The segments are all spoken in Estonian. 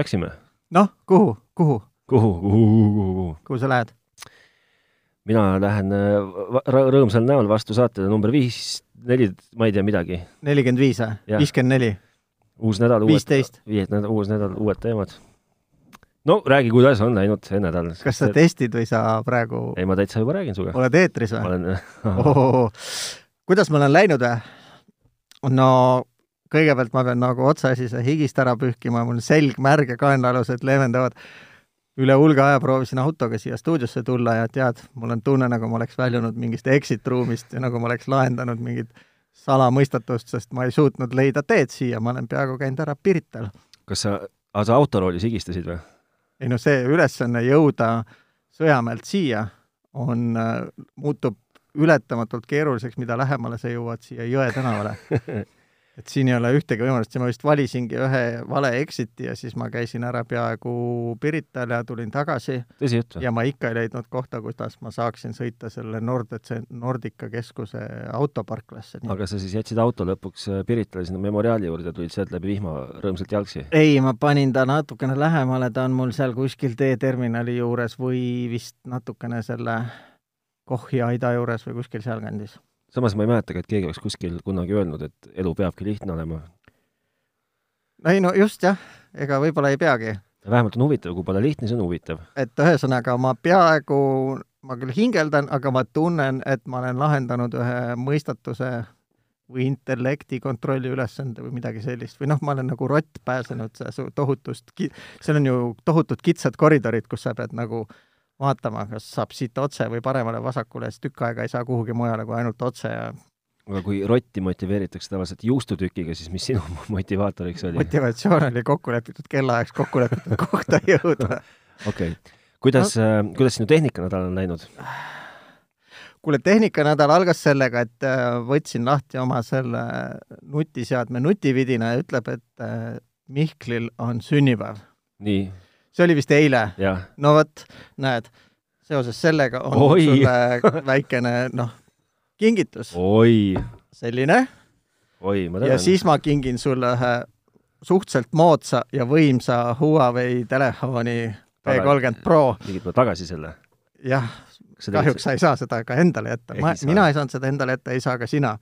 Läksime? noh, kuhu, kuhu? kuhu, kuhu, kuhu, kuhu, kuhu? kuhu sa lähed? mina lähen äh, rõõmsal näol vastu saate number viis, neli, ma ei tea midagi. nelikümmend viis või? viiskümmend neli? uus nädal, nädal, uus nädal, uued teemad. no räägi, kuidas on läinud see nädal. kas sa testid või sa praegu ei, ma täitsa juba räägin sinuga. oled eetris või? ma olen kuidas mul on läinud või? no kõigepealt ma pean nagu otsaasise higist ära pühkima, mul selg märg ja kaenlaalused leevendavad. üle hulga aja proovisin autoga siia stuudiosse tulla ja tead, mul on tunne, nagu ma oleks väljunud mingist exit ruumist ja nagu ma oleks lahendanud mingit salamõistatust, sest ma ei suutnud leida teed siia, ma olen peaaegu käinud ära Pirital. kas sa, aga sa autoroolis higistasid või? ei no see ülesanne jõuda Sõjamäelt siia on, muutub ületamatult keeruliseks, mida lähemale sa jõuad siia Jõe tänavale et siin ei ole ühtegi võimalust, siis ma vist valisingi ühe vale exit'i ja siis ma käisin ära peaaegu Pirital ja tulin tagasi. ja ma ikka ei leidnud kohta, kuidas ma saaksin sõita selle Nordece, Nordica keskuse autoparklasse. aga sa siis jätsid auto lõpuks äh, Piritale sinna Memoriali juurde, tulid sealt läbi vihma rõõmsalt jalgsi? ei, ma panin ta natukene lähemale, ta on mul seal kuskil teeterminali juures või vist natukene selle Kohhi aida juures või kuskil sealkandis samas ma ei mäletagi, et keegi oleks kuskil kunagi öelnud, et elu peabki lihtne olema. ei no just jah, ega võib-olla ei peagi. vähemalt on huvitav, kui pole lihtne, siis on huvitav. et ühesõnaga, ma peaaegu, ma küll hingeldan, aga ma tunnen, et ma olen lahendanud ühe mõistatuse või intellekti kontrolli ülesande või midagi sellist või noh, ma olen nagu rott pääsenud tohutust, seal on ju tohutud kitsad koridorid, kus sa pead nagu äh, vaatama, kas saab siit otse või paremale-vasakule, siis tükk aega ei saa kuhugi mujale kui ainult otse ja aga kui rotti motiveeritakse tavaliselt juustutükiga, siis mis sinu motivaatoriks oli? motivatsioon oli kokku lepitud kellaajaks kokku lepitud kohta jõuda. okei okay., kuidas no., äh, kuidas sinu tehnikanädal on läinud? kuule, tehnikanädal algas sellega, et äh, võtsin lahti oma selle nutiseadme nutividina ja ütleb, et äh, Mihklil on sünnipäev. nii see oli vist eile. no vot, näed, seoses sellega on Oi. sulle väikene, noh, kingitus. selline. ja siis ma kingin sulle ühe suhteliselt moodsa ja võimsa Huawei telefoni P30 Pro. tegid ma tagasi selle? jah, kahjuks sa ei saa seda ka endale jätta. ma, mina ei saanud seda endale jätta, ei saa ka sina.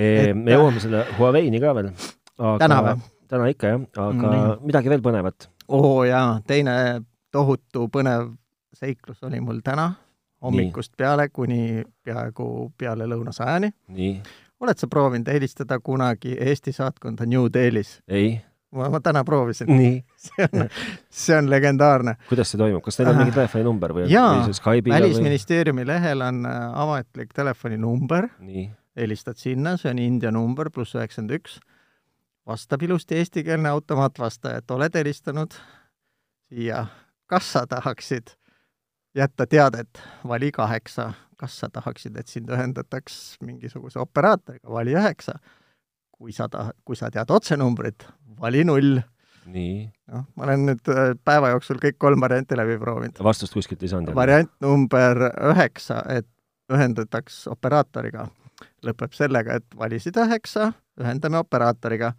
Me jõuame selle Huawei'ni ka veel. täna või? täna ikka jah, aga mm. midagi veel põnevat oo jaa, teine tohutu põnev seiklus oli mul täna hommikust Nii. peale kuni peaaegu peale lõunasajani. oled sa proovinud helistada kunagi Eesti saatkonda New Delhis? ei. ma, ma täna proovisin. see on, see on legendaarne. kuidas see toimub, kas neil on mingi telefoninumber või? jaa, Välisministeeriumi või... lehel on äh, ametlik telefoninumber. helistad sinna, see on India number pluss üheksakümmend üks vastab ilusti eestikeelne automaatvastaja, et oled helistanud siia, kas sa tahaksid jätta teadet, vali kaheksa, kas sa tahaksid, et sind ühendataks mingisuguse operaatoriga, vali üheksa. kui sa ta-, kui sa tead otsenumbrit, vali null. noh, ma olen nüüd äh, päeva jooksul kõik kolm varianti läbi proovinud. vastust kuskilt ei saanud? variant number üheksa, et ühendataks operaatoriga, lõpeb sellega, et valisid üheksa, ühendame operaatoriga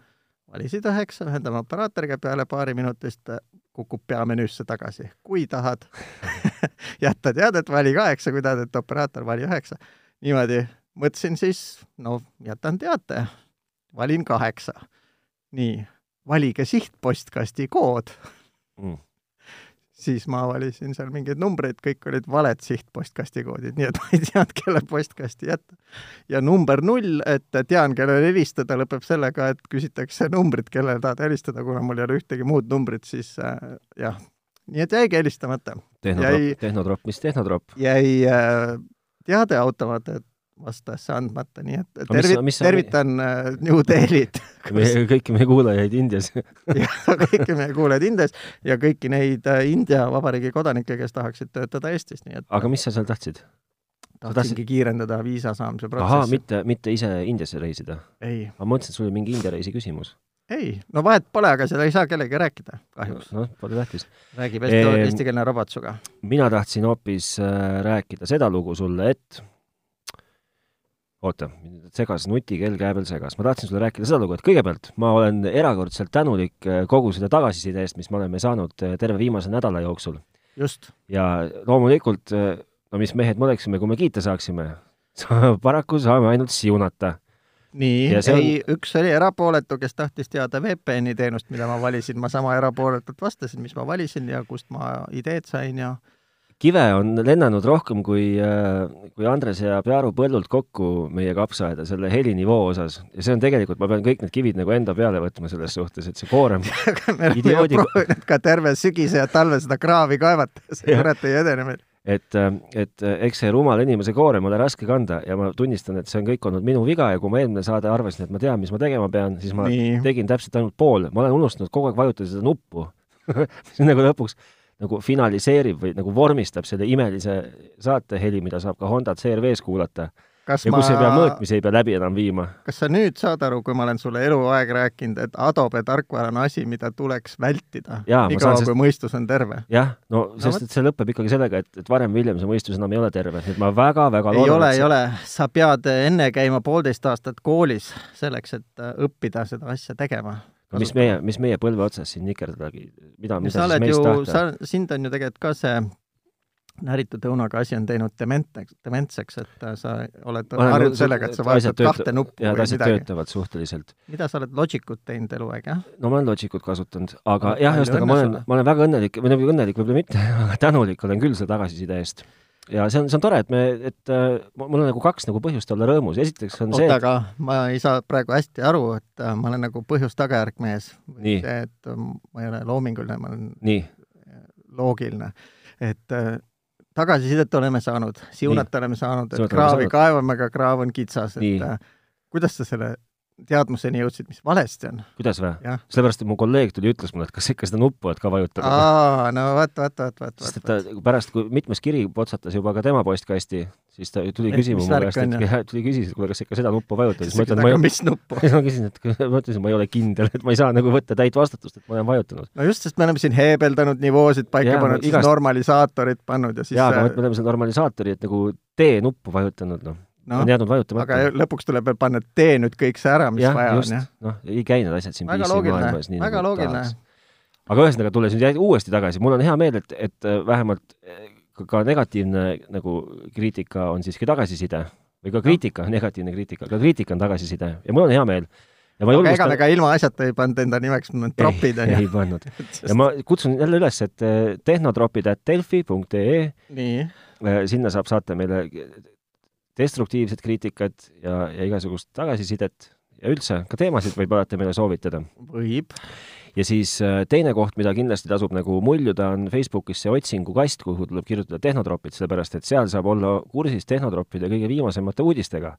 valisid üheksa, ühendame operaatoriga, peale paari minutist kukub peamenüüsse tagasi. kui tahad jätta teadet, vali kaheksa, kui tahad, et operaator, vali üheksa. niimoodi mõtlesin siis, no jätan teate, valin kaheksa. nii, valige sihtpostkasti kood mm siis ma valisin seal mingeid numbreid, kõik olid valed sihtpostkasti koodid, nii et ma ei teadnud, kelle postkasti jätta. ja number null, et tean, kellele helistada, lõpeb sellega, et küsitakse numbrit, kellele tahad helistada, kuna mul ei ole ühtegi muud numbrit, siis äh, jah, nii et jäigi helistamata. tehnotropp, tehnotropp, mis tehnotropp? jäi äh, teadeautomaat, et vastasse andmata, nii et tervi-, tervitan äh, New Delhit meie, kõiki meie kuulajaid Indias kõiki meie kuulajaid Indias ja kõiki neid äh, India Vabariigi kodanikke, kes tahaksid töötada Eestis, nii et aga mis sa seal tahtsid? tahtsingi kiirendada viisa saamise protsessi. mitte, mitte ise Indiasse reisida? ma mõtlesin, et sul oli mingi India reisi küsimus. ei, no vahet pole, aga seda ei saa kellegi rääkida, kahjuks. noh, pole tähtis. räägib eesti, eestikeelne robot sinuga. mina tahtsin hoopis äh, rääkida seda lugu sulle, et oota, segas nutikell käe peal segas, ma tahtsin sulle rääkida seda lugu, et kõigepealt ma olen erakordselt tänulik äh, kogu selle tagasiside eest, mis me oleme saanud äh, terve viimase nädala jooksul. just. ja loomulikult, äh, no mis mehed me oleksime, kui me kiita saaksime paraku saame ainult siunata. nii, on... ei, üks oli erapooletu, kes tahtis teada VPN-i teenust, mida ma valisin, ma sama erapooletult vastasin, mis ma valisin ja kust ma ideed sain ja kive on lennanud rohkem kui, äh, kui Andres ja Pearu põllult kokku meie kapsaaeda selle helinivoo osas. Ja see on tegelikult, ma pean kõik need kivid nagu enda peale võtma selles suhtes, et see koorem me oleme ju proovinud ka terve sügise ja talve seda kraavi kaevata, see kurat ei edene meil. Et, äh, et äh, eks see rumala inimese koorem ole raske kanda ja ma tunnistan, et see on kõik olnud minu viga ja kui ma eelmine saade arvasin, et ma tean, mis ma tegema pean, siis ma Nii. tegin täpselt ainult pool, ma olen unustanud kogu aeg vajutada seda nuppu. On nagu lõpuks nagu finaliseerib või nagu vormistab selle imelise saateheli, mida saab ka Honda CRV-s kuulata. Kas ja kus ma... ei pea mõõtmisi ei pea läbi enam viima. kas sa nüüd saad aru, kui ma olen sulle eluaeg rääkinud, et Adobe tarkvara on asi, mida tuleks vältida, niikaua sest... kui mõistus on terve? jah, no sest et see lõpeb ikkagi sellega, et, et varem või hiljem see mõistus enam ei ole terve, et ma väga-väga loodan, ei ole, ei ole, sa pead enne käima poolteist aastat koolis selleks, et äh, õppida seda asja tegema no mis meie, mis meie põlve otsas siin nikerdadagi, mida, mida sa siis meist tahta? sa, sind on ju tegelikult ka see näritud õunaga asi on teinud dementeks, dementseks, et sa oled harjunud sellega, et sa vajutad kahte nuppu ja, midagi. töötavad suhteliselt. mida sa oled Logicut teinud eluaeg, jah? no ma olen Logicut kasutanud, aga no, jah, ühesõnaga ma olen, ma olen väga õnnelik, või nagu õnnelik võib-olla mitte, aga tänulik olen küll selle tagasiside eest ja see on, see on tore, et me, et äh, mul on nagu kaks nagu põhjust olla rõõmus, esiteks on Oota, see aga ma ei saa praegu hästi aru, et äh, ma olen nagu põhjus-tagajärg mees. see, et äh, ma ei ole loominguline, ma olen Nii. loogiline. et äh, tagasisidet oleme saanud, siunat oleme saanud, et kraavi kaevame, aga kraav on kitsas, et äh, kuidas sa selle teadmuseni jõudsid, mis valesti on. kuidas või? sellepärast, et mu kolleeg tuli, ütles mulle, et kas ikka seda nuppu oled ka vajutanud. aa, no vot, vot, vot, vot. sest et ta pärast, kui mitmes kiri potsatas juba ka tema postkasti, siis ta tuli küsima mu käest, et tuli küsis, et kuule, kas ikka seda nuppu vajutad, siis ma ütlen, ma ei mis nuppu? siis ma küsin, et ma ütlesin, ma ei ole kindel, et ma ei saa nagu võtta täit vastutust, et ma olen vajutanud. no just, sest me oleme siin heebeldanud nivoosid paika pannud, siis igast... normalisaatorid pannud ja siis jaa, aga me oleme seda normalisaatori, et nagu D-nuppu vajutanud, noh no, on jäänud vajutamata. aga lõpuks tuleb veel panna, tee nüüd kõik see ära, mis ja, vaja just, on, jah? noh, ei käi need asjad siin väga loogiline, väga nagu loogiline. aga ühesõnaga, tulles nüüd uuesti tagasi, mul on hea meel, et, et äh, vähemalt äh, ka negatiivne nagu kriitika on siiski tagasiside. Või ka kriitika negatiivne kriitika, ka kriitika on tagasiside. Ja mul on hea meel. Ja ma aga ega me ka ilma asjata ei pannud enda nimeks tropid, on ju? ei pannud. ja ma kutsun jälle üles, et äh, tehnotropid.delfi.ee sinna saab saata meile destruktiivset kriitikat ja, ja igasugust tagasisidet ja üldse ka teemasid võib alati meile soovitada. võib. ja siis äh, teine koht, mida kindlasti tasub nagu muljuda, on Facebookis see otsingukast, kuhu tuleb kirjutada tehnotropid, sellepärast et seal saab olla kursis tehnotroppide kõige viimasemate uudistega.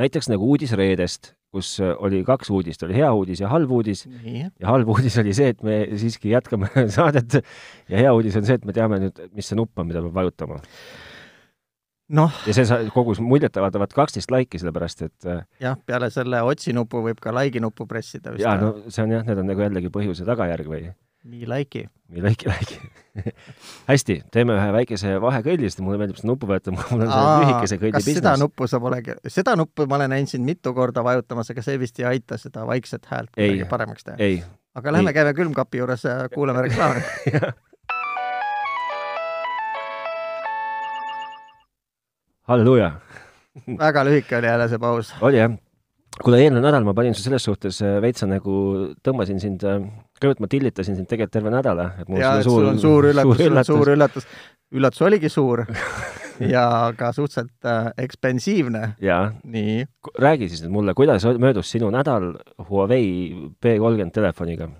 näiteks nagu uudis reedest, kus äh, oli kaks uudist, oli hea uudis ja halb uudis. ja halb uudis oli see, et me siiski jätkame saadet ja hea uudis on see, et me teame nüüd, mis see nupp on, mida peab vajutama noh. ja see kogus muljetavaldavat kaksteist laiki, sellepärast et äh, jah, peale selle otsi-nupu võib ka like nuppu pressida vist. jaa, no see on jah, need on nagu jällegi põhjus ja tagajärg või? nii like'i. nii like'i, like'i hästi, teeme ühe väikese vahekõlli, sest mulle meeldib seda nuppu vajutada, mul on see lühikese kõlli business. seda nuppu sa polegi, seda nuppu ma olen näinud sind mitu korda vajutamas, aga see vist ei aita seda vaikset häält kuidagi paremaks teha. aga lähme käime külmkapi juures ja kuulame reklaami halleluuja väga lühike oli jälle see paus. oli jah. kuule, eelmine nädal ma panin su selles suhtes äh, veitsa nagu, tõmbasin sind, äh, kõigepealt ma tillitasin sind tegelikult terve nädala. jaa, et sul on suur üllatus, sul on suur üllatus. üllatus oligi suur ja ka suhteliselt äh, ekspensiivne. nii. räägi siis nüüd mulle, kuidas möödus sinu nädal Huawei P30 telefoniga?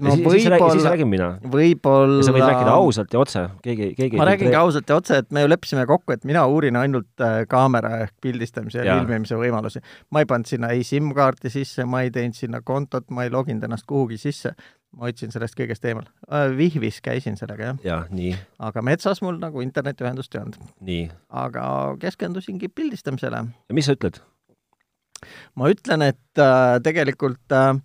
No võib-olla, siis räägin mina. võib-olla sa võid rääkida ausalt ja otse, keegi, keegi ma räägingi ausalt ja otse, et me ju leppisime kokku, et mina uurin ainult äh, kaamera ehk pildistamise ja, ja filmimise võimalusi. ma ei pannud sinna ei SIM-kaarti sisse, ma ei teinud sinna kontot, ma ei loginud ennast kuhugi sisse, ma hoidsin sellest kõigest eemal äh,. Vihvis käisin sellega, jah. jah, nii. aga metsas mul nagu internetiühendust ei olnud. nii. aga keskendusingi pildistamisele. ja mis sa ütled? ma ütlen, et äh, tegelikult Äh,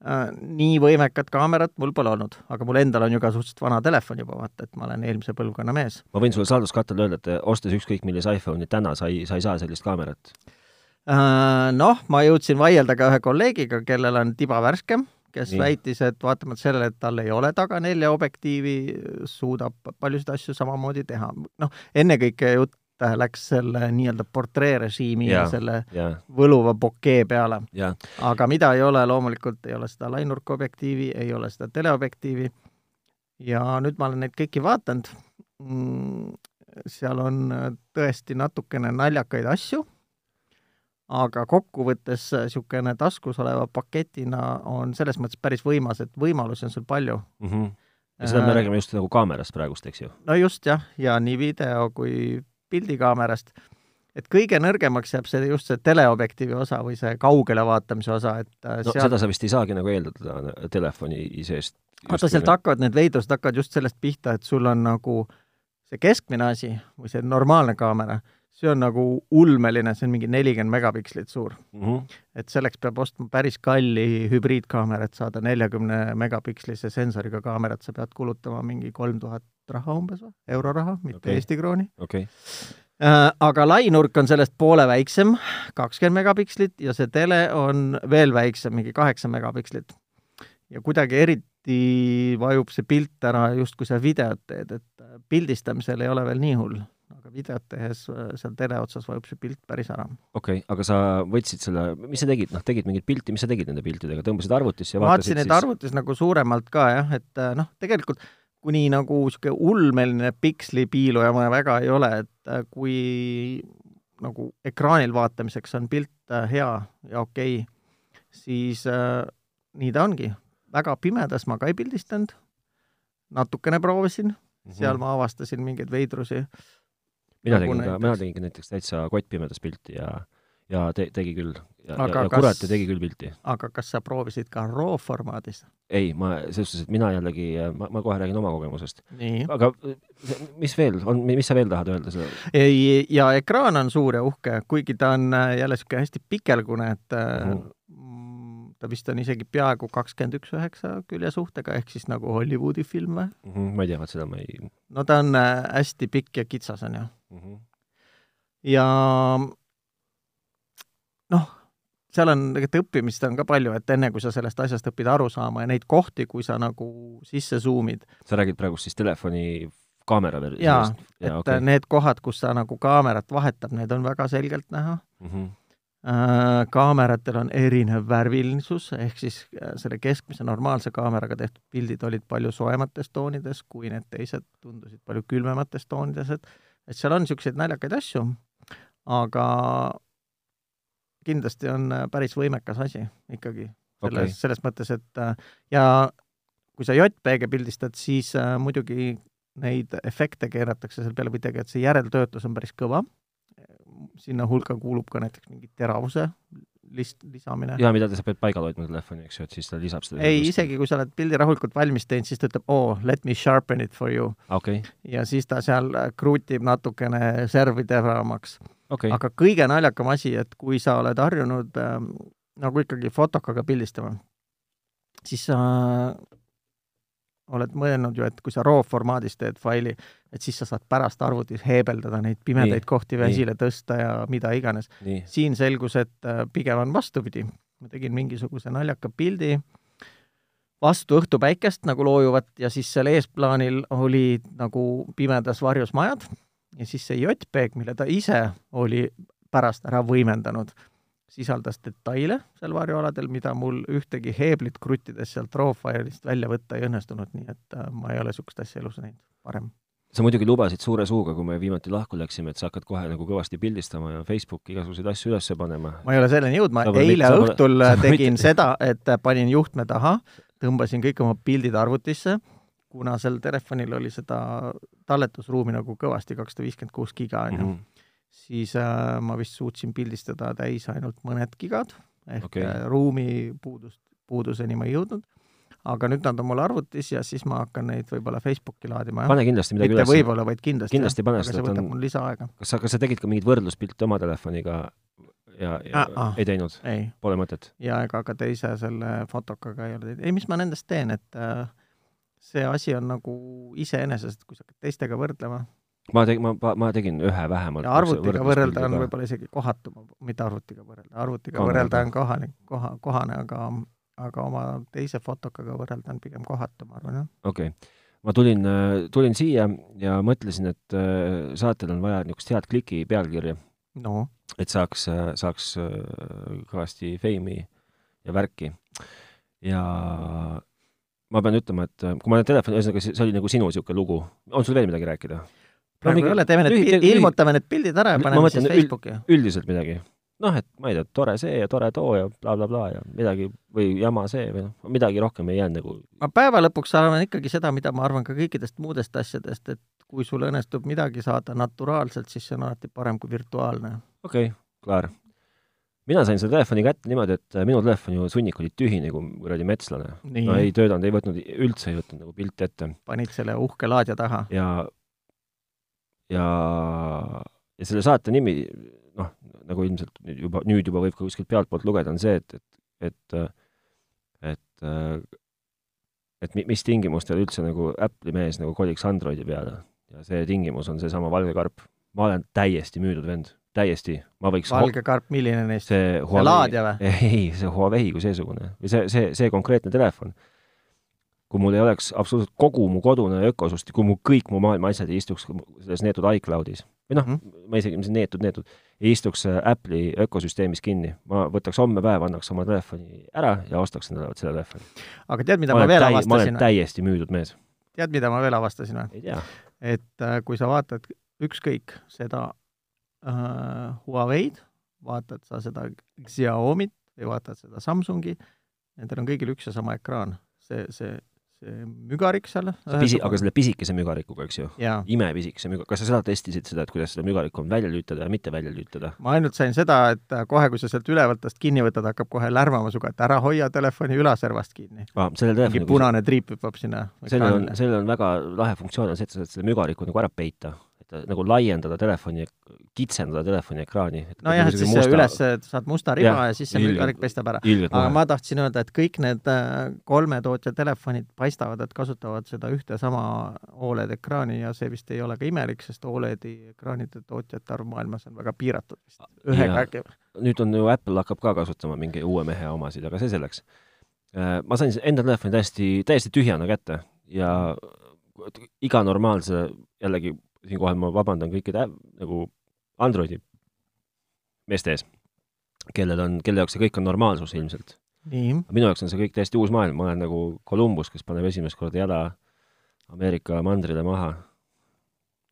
nii võimekat kaamerat mul pole olnud, aga mul endal on ju ka suhteliselt vana telefon juba, vaata, et ma olen eelmise põlvkonna mees. ma võin sulle salduskattel öelda, et ostes ükskõik millise iPhone'i täna, sa ei, sa ei saa sellist kaamerat. Äh, noh, ma jõudsin vaielda ka ühe kolleegiga, kellel on tiba värskem, kes. Nii. väitis, et vaatamata sellele, et tal ei ole taga nelja objektiivi, suudab paljusid asju samamoodi teha. noh, ennekõike jutt läks selle nii-öelda portreerežiimi ja Jaa. selle jaa, võluva bokee peale. aga mida ei ole, loomulikult ei ole seda lainurkobjektiivi, ei ole seda teleobjektiivi ja nüüd ma olen neid kõiki vaadanud mm, seal on tõesti natukene naljakaid asju, aga kokkuvõttes niisugune taskus oleva paketina on selles mõttes päris võimas, et võimalusi on sul palju. Mhm. ja seda me Äh, räägime just nagu kaamerast praegust, eks ju? no just jah, ja nii video kui pildikaamerast, et kõige nõrgemaks jääb see just see teleobjektiivi osa või see kaugele vaatamise osa, et äh, no seda sa vist ei saagi nagu eeldada telefoni seest. vaata, sealt hakkavad need veidrused hakkavad just sellest pihta, et sul on nagu see keskmine asi või see normaalne kaamera, see on nagu ulmeline, see on mingi nelikümmend megapikslit suur. mm. -hmm. et selleks peab ostma päris kalli hübriidkaamera, et saada neljakümne megapikslise sensoriga kaamerat, sa pead kulutama mingi kolm tuhat raha umbes või, euroraha, mitte okay. Eesti krooni. okei okay., Äh, aga lainurk on sellest poole väiksem, kakskümmend megapikslit ja see tele on veel väiksem, mingi kaheksa megapikslit. ja kuidagi eriti vajub see pilt ära just, kui sa videot teed, et pildistamisel ei ole veel nii hull, aga videot tehes äh, seal tele otsas vajub see pilt päris ära. okei okay., aga sa võtsid selle, mis sa tegid, noh, tegid mingit pilti, mis sa tegid nende piltidega, tõmbasid arvutisse ja ma vaatasin vaatasid siis arvutis nagu suuremalt ka jah, et äh, noh, tegelikult kuni nagu niisugune ulmeline pikslipiiluja väga ei ole, et äh, kui nagu ekraanil vaatamiseks on pilt äh, hea ja okei okay,, siis äh, nii ta ongi. väga pimedas ma ka ei pildistanud, natukene proovisin, Mhm. seal ma avastasin mingeid veidrusi. Mina nagu tegin ka, mina tegin ka näiteks täitsa kottpimedas pilti ja, ja te, tegi küll. ja, Aga ja, ja kurat, tegi küll pilti. aga kas sa proovisid ka RAW formaadis? ei, ma, selles suhtes, et mina jällegi, ma, ma kohe räägin oma kogemusest. aga mis veel on, mis sa veel tahad öelda seda? ei, ja ekraan on suur ja uhke, kuigi ta on äh, jälle niisugune hästi pikelgune, et Mhm. mm. ta vist on isegi peaaegu kakskümmend üks üheksa külje suhtega, ehk siis nagu Hollywoodi film või? ma ei tea, vaat seda ma ei no ta on äh, hästi pikk ja kitsas, on ju. mm. -hmm. ja noh, seal on tegelikult õppimist on ka palju, et enne kui sa sellest asjast õpid aru saama ja neid kohti, kui sa nagu sisse zoom'id, sa räägid praegu siis telefoni kaamera veel Jaa, et okay. need kohad, kus sa nagu kaamerat vahetab, need on väga selgelt näha Mhm. Äh, kaameratel on erinev värvilisus, ehk siis äh, selle keskmise normaalse kaameraga tehtud pildid olid palju soojemates toonides, kui need teised tundusid palju külmemates toonides, et et seal on niisuguseid naljakaid asju, aga kindlasti on äh, päris võimekas asi ikkagi selles okay., selles mõttes, et äh, ja kui sa JPG pildistad, siis äh, muidugi neid efekte keeratakse seal peale või tegelikult see järeltöötlus on päris kõva sinna hulka kuulub ka näiteks mingi teravuse list lisamine. jaa, mida sa pead paigal hoidma telefoni, eks ju, et siis ta lisab seda. ei, isegi kui sa oled pildi rahulikult valmis teinud, siis ta ütleb, oo, let me sharpen it for you okei, ja siis ta seal äh, kruutib natukene servi teravamaks. okei, aga kõige naljakam asi, et kui sa oled harjunud äh, nagu ikkagi fotokaga pildistama, siis sa oled mõelnud ju, et kui sa RAW formaadis teed faili, et siis sa saad pärast arvutis heebeldada neid pimedaid Nii, kohti nii. esile tõsta ja mida iganes. siin selgus, et äh, pigem on vastupidi. ma tegin mingisuguse naljaka pildi vastu õhtupäikest nagu loojuvat ja siis seal eesplaanil olid nagu pimedas varjus majad ja siis see JPEG, mille ta ise oli pärast ära võimendanud, sisaldas detaile seal varjualadel, mida mul ühtegi heeblit kruttides sealt RAW failist välja võtta ei õnnestunud, nii et äh, ma ei ole niisugust asja elus näinud varem. sa muidugi lubasid suure suuga, kui me viimati lahku läksime, et sa hakkad kohe nagu kõvasti pildistama ja Facebooki igasuguseid asju üles panema. ma ei ole selleni jõudnud, ma eile mitte- õhtul sa pole tegin mitte- seda, et panin juhtme taha, tõmbasin kõik oma pildid arvutisse, kuna sel telefonil oli seda talletusruumi nagu kõvasti, kakssada viiskümmend kuus giga on ju, Mhm. Siis äh, ma vist suutsin pildistada täis ainult mõned gigad ehk okay. ruumi puudust, puuduseni ma ei jõudnud. aga nüüd nad on mul arvutis ja siis ma hakkan neid võib-olla Facebooki laadima, pane kindlasti midagi mitte üles. võib-olla, vaid kindlasti. Kindlasti pane, sest see et on- kas sa, kas sa tegid ka mingeid võrdluspilte oma telefoniga ja, ja Ah, ah. ei teinud? ei, Pole mõtet? ja ega ka teise selle fotokaga ei ole teinud, ei mis ma nendest teen, et äh, see asi on nagu iseenesest, kui sa hakkad teistega võrdlema, ma tegin, ma, ma tegin ühe vähemalt. arvutiga võrrelda on võib-olla isegi kohatu, mitte arvutiga võrrelda, arvutiga Kamera. võrrelda on kohane, koha, kohane, aga, aga oma teise fotokaga võrrelda on pigem kohatu, ma arvan, jah. okei okay. ma tulin, tulin siia ja mõtlesin, et äh, saatel on vaja niisugust head kliki pealkirja no.. et saaks, saaks äh, kõvasti feimi ja värki. ja ma pean ütlema, et äh, kui ma olen telefoni, ühesõnaga see oli nagu sinu niisugune lugu, on sul veel midagi rääkida? Praegu ei ole, teeme need ilmutame need pildid ära ja paneme siis Facebooki. üldiselt midagi. noh, et ma ei tea, tore see ja tore too ja blablabla bla, bla, ja midagi või jama see või noh, midagi rohkem ei jäänud nagu. ma päeva lõpuks arvan ikkagi seda, mida ma arvan ka kõikidest muudest asjadest, et kui sul õnnestub midagi saada naturaalselt, siis see on alati parem kui virtuaalne. okei okay,, klaar. mina sain selle telefoni kätte niimoodi, et minu telefon ju sunnik oli tühi nagu kuradi metslane. no ei töötanud, ei võtnud, üldse ei võtnud nagu pilti ette. panid selle uhke laadija taha? ja ja, ja selle saate nimi, noh, nagu ilmselt nüüd juba, nüüd juba võib ka kuskilt pealtpoolt lugeda, on see, et, et, et, et, et mis tingimustel üldse nagu Apple'i mees nagu koliks Androidi peale. ja see tingimus on seesama valge karp. ma olen täiesti müüdud vend, täiesti, ma võiks valge karp, milline neist? see Huawei, laadija või? ei, see Huawei kui seesugune või see, see, see konkreetne telefon kui mul ei oleks absoluutselt kogu mu kodune ökosüsteem, kui mu kõik mu maailma asjad ei istuks selles neetud iCloudis või noh mm, ma isegi, mis neetud, neetud, ei istuks äh, Apple'i ökosüsteemis kinni. ma võtaks homme päev, annaks oma telefoni ära ja ostaks endale selle telefoni. aga tead, mida ma, ma veel täi, avastasin? ma olen täiesti müüdud mees. tead, mida ma veel avastasin või? et äh, kui sa vaatad ükskõik seda äh, Huawei'd, vaatad sa seda Xiaomi't või vaatad seda Samsungi, nendel on kõigil üks ja sama ekraan. see see mügarik seal. pisi, aga selle pisikese mügarikuga, eks ju? imepisikese müga-, kas sa seda testisid, seda, et kuidas seda mügarikku on välja lülitada ja mitte välja lülitada? ma ainult sain seda, et kohe, kui sa sealt ülevalt tast kinni võtad, hakkab kohe lärmama sinuga, et ära hoia telefoni ülaservast kinni ah,. mingi punane triip hüppab sinna. sellel on, sellel on väga lahe funktsioon, on see, et sa saad selle mügariku nagu ära peita et nagu laiendada telefoni, kitsendada telefoni ekraani. nojah, et siis musta... üles saad musta riba ja, ja siis see mülgarik pestab ära. aga ma tahtsin öelda, et kõik need äh, kolme tootja telefonid paistavad, et kasutavad seda ühte sama Oled ekraani ja see vist ei ole ka imelik, sest Oledi ekraanide tootjate arv maailmas on väga piiratud vist. ühega äkki. nüüd on ju Apple hakkab ka kasutama mingi uue mehe omasid, aga see selleks. Äh, ma sain enda telefoni täiesti, täiesti tühjana kätte ja iga normaalse jällegi siinkohal ma vabandan kõikide nagu Androidi meeste ees, kellel on, kelle jaoks see kõik on normaalsus ilmselt. minu jaoks on see kõik täiesti uus maailm, ma olen nagu Columbus, kes paneb esimest korda jala Ameerika mandrile maha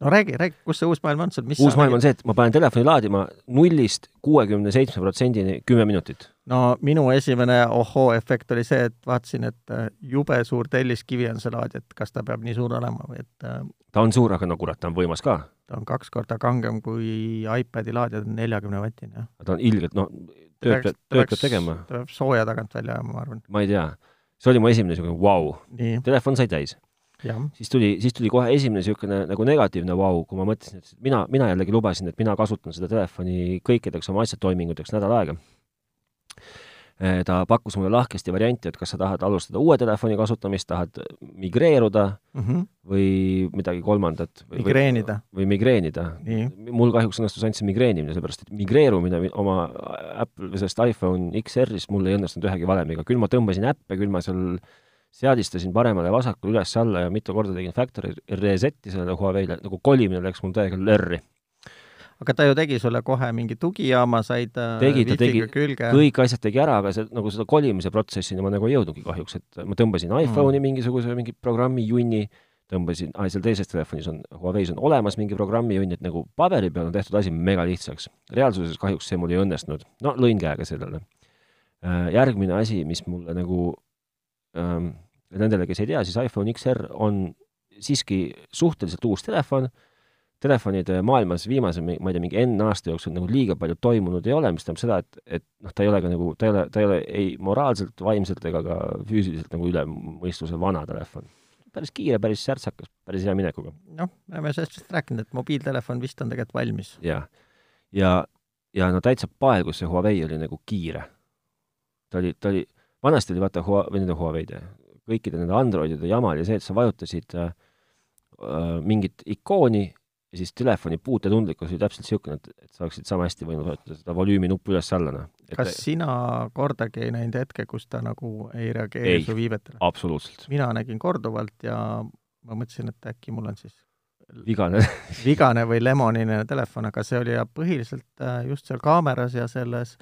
no räägi, räägi, kus see uus maailm on sul, mis uus maailm on see, et ma panen telefoni laadima nullist kuuekümne seitsme protsendini kümme minutit. no minu esimene ohoo-efekt oli see, et vaatasin, et äh, jube suur telliskivi on see laadija, et kas ta peab nii suur olema või et äh, ta on suur, aga no kurat, ta on võimas ka. ta on kaks korda kangem kui iPadi laadija, ta on neljakümne vatine, jah. ta on ilgelt, noh, tööd peab, tööd peab tegema. ta peab sooja tagant välja ajama, ma arvan. ma ei tea. see oli mu esimene niisugune vau wow.. telefon sai täis siis tuli, siis tuli kohe esimene niisugune nagu negatiivne vau, kui ma mõtlesin, et mina, mina jällegi lubasin, et mina kasutan seda telefoni kõikideks oma asjatoiminguteks nädal aega. Eh, ta pakkus mulle lahkesti varianti, et kas sa tahad alustada uue telefoni kasutamist, tahad migreeruda mm -hmm. või midagi kolmandat. migreenida. või migreenida. mul kahjuks õnnestus ainult see migreenimine, sellepärast et migreerumine oma Apple, sellest iPhone XR-ist mul ei õnnestunud ühegi valemiga, küll ma tõmbasin äppe, küll ma seal seadistasin paremale ja vasakule üles-alla ja mitu korda tegin factory reset'i sellele Huawei'le, nagu kolimine läks mul täiega lörri. aga ta ju tegi sulle kohe mingi tugijaama, said äh, tegi, ta tegi, kõik asjad tegi ära, aga see, nagu seda kolimise protsessini ma nagu ei jõudnudki kahjuks, et ma tõmbasin iPhone'i mm. mingisuguse mingi programmi junni, tõmbasin, aa, seal teises telefonis on, Huawei's on olemas mingi programmi junn, et nagu paberi peal on tehtud asi mega lihtsaks. reaalsuses kahjuks see mul ei õnnestunud. no lõin käega sellele. Äh, järgmine asi, mis mulle nagu nendele, kes ei tea, siis iPhone XR on siiski suhteliselt uus telefon, telefonide maailmas viimase, ma ei tea, mingi N aasta jooksul nagu liiga palju toimunud ei ole, mis tähendab seda, et, et noh, ta ei ole ka nagu, ta ei ole, ta ei ole ei moraalselt, vaimselt ega ka füüsiliselt nagu üle mõistuse vana telefon. päris kiire, päris särtsakas, päris hea minekuga. noh, me oleme sellest vist rääkinud, et mobiiltelefon vist on tegelikult valmis. jah, ja, ja, ja no täitsa paelgus see Huawei oli nagu kiire. ta oli, ta oli vanasti oli vaata Hua-, või nende Huawei'de, kõikide nende Androidide jama oli see, et sa vajutasid äh, äh, mingit ikooni ja siis telefoni puutetundlikkus oli täpselt niisugune, et, et sa oleksid sama hästi võinud vajutada seda volüümi nuppu üles-alla, noh. kas sina kordagi ei näinud hetke, kus ta nagu ei reageeri su viivetele? absoluutselt. mina nägin korduvalt ja ma mõtlesin, et äkki mul on siis vigane vigane või lemonine telefon, aga see oli põhiliselt äh, just seal kaameras ja selles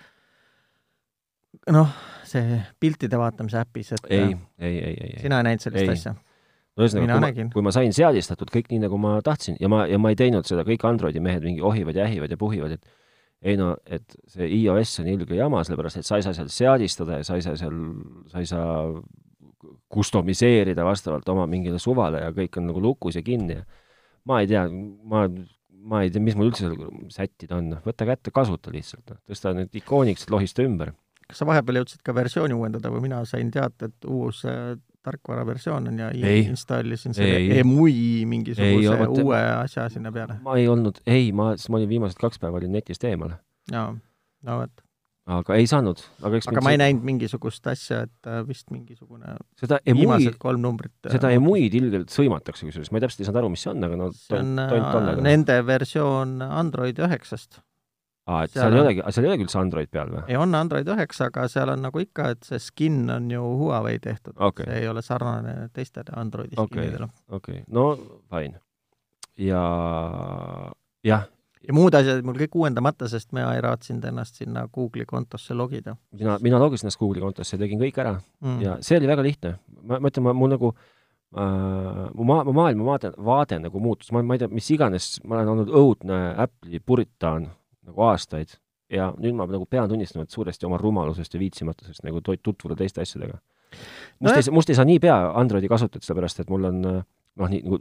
noh, see piltide vaatamise äpis, et ei, ei, ei, ei, ei. sina ei näinud sellist ei. asja? no ühesõnaga, kui, kui ma sain seadistatud kõik nii, nagu ma tahtsin ja ma, ja ma ei teinud seda, kõik Androidi mehed mingi ohivad ja ähivad ja puhivad, et ei no, et see iOS on ilge jama, sellepärast et sa ei saa seal seadistada ja sa ei saa seal, sa ei saa kustomiseerida vastavalt oma mingile suvale ja kõik on nagu lukus ja kinni ja ma ei tea, ma, ma ei tea, mis mul üldse seal sättida on, võta kätte, kasuta lihtsalt, tõsta need ikooniks, lohista ümber kas sa vahepeal jõudsid ka versiooni uuendada või mina sain teate, et uus äh, tarkvaraversioon on ja ei. installisin selle EMUI mingisuguse ei, uue asja sinna peale? ma ei olnud, ei, ma, ma olin viimased kaks päeva olin netist eemal. jaa, no vot. aga ei saanud, aga eks aga ma ei näinud mingisugust asja, et äh, vist mingisugune seda EMUI, viimased kolm numbrit äh, seda EMUI-d ilgelt sõimatakse kusjuures, ma ei täpselt ei saanud aru, mis see on, aga no see on tont, nende versioon Android üheksast aa, et seal, ei olegi, seal ei olegi üldse Android peal või? ei, on Android üheksa, aga seal on nagu ikka, et see skin on ju Huawei tehtud okay., see ei ole sarnane teistele Androidi okay. skinidele. okei okay., no fine. ja jah. ja muud asjad mul kõik uuendamata, sest mina ei raatsinud ennast sinna Google'i kontosse logida. mina, mina logisin ennast Google'i kontosse ja tegin kõik ära mm. ja see oli väga lihtne. ma, ma ütlen, ma, mul nagu Uh, mu maa, mu maailma vaade, vaade nagu muutus, ma, ma ei tea, mis iganes, ma olen olnud õudne Apple'i puritaan nagu aastaid ja nüüd ma nagu pean tunnistama, et suuresti oma rumalusest ja viitsimatusest nagu tutvuda teiste asjadega. must no, ei, must ei saa nii pea Androidi kasutada, sellepärast et mul on noh, nii nagu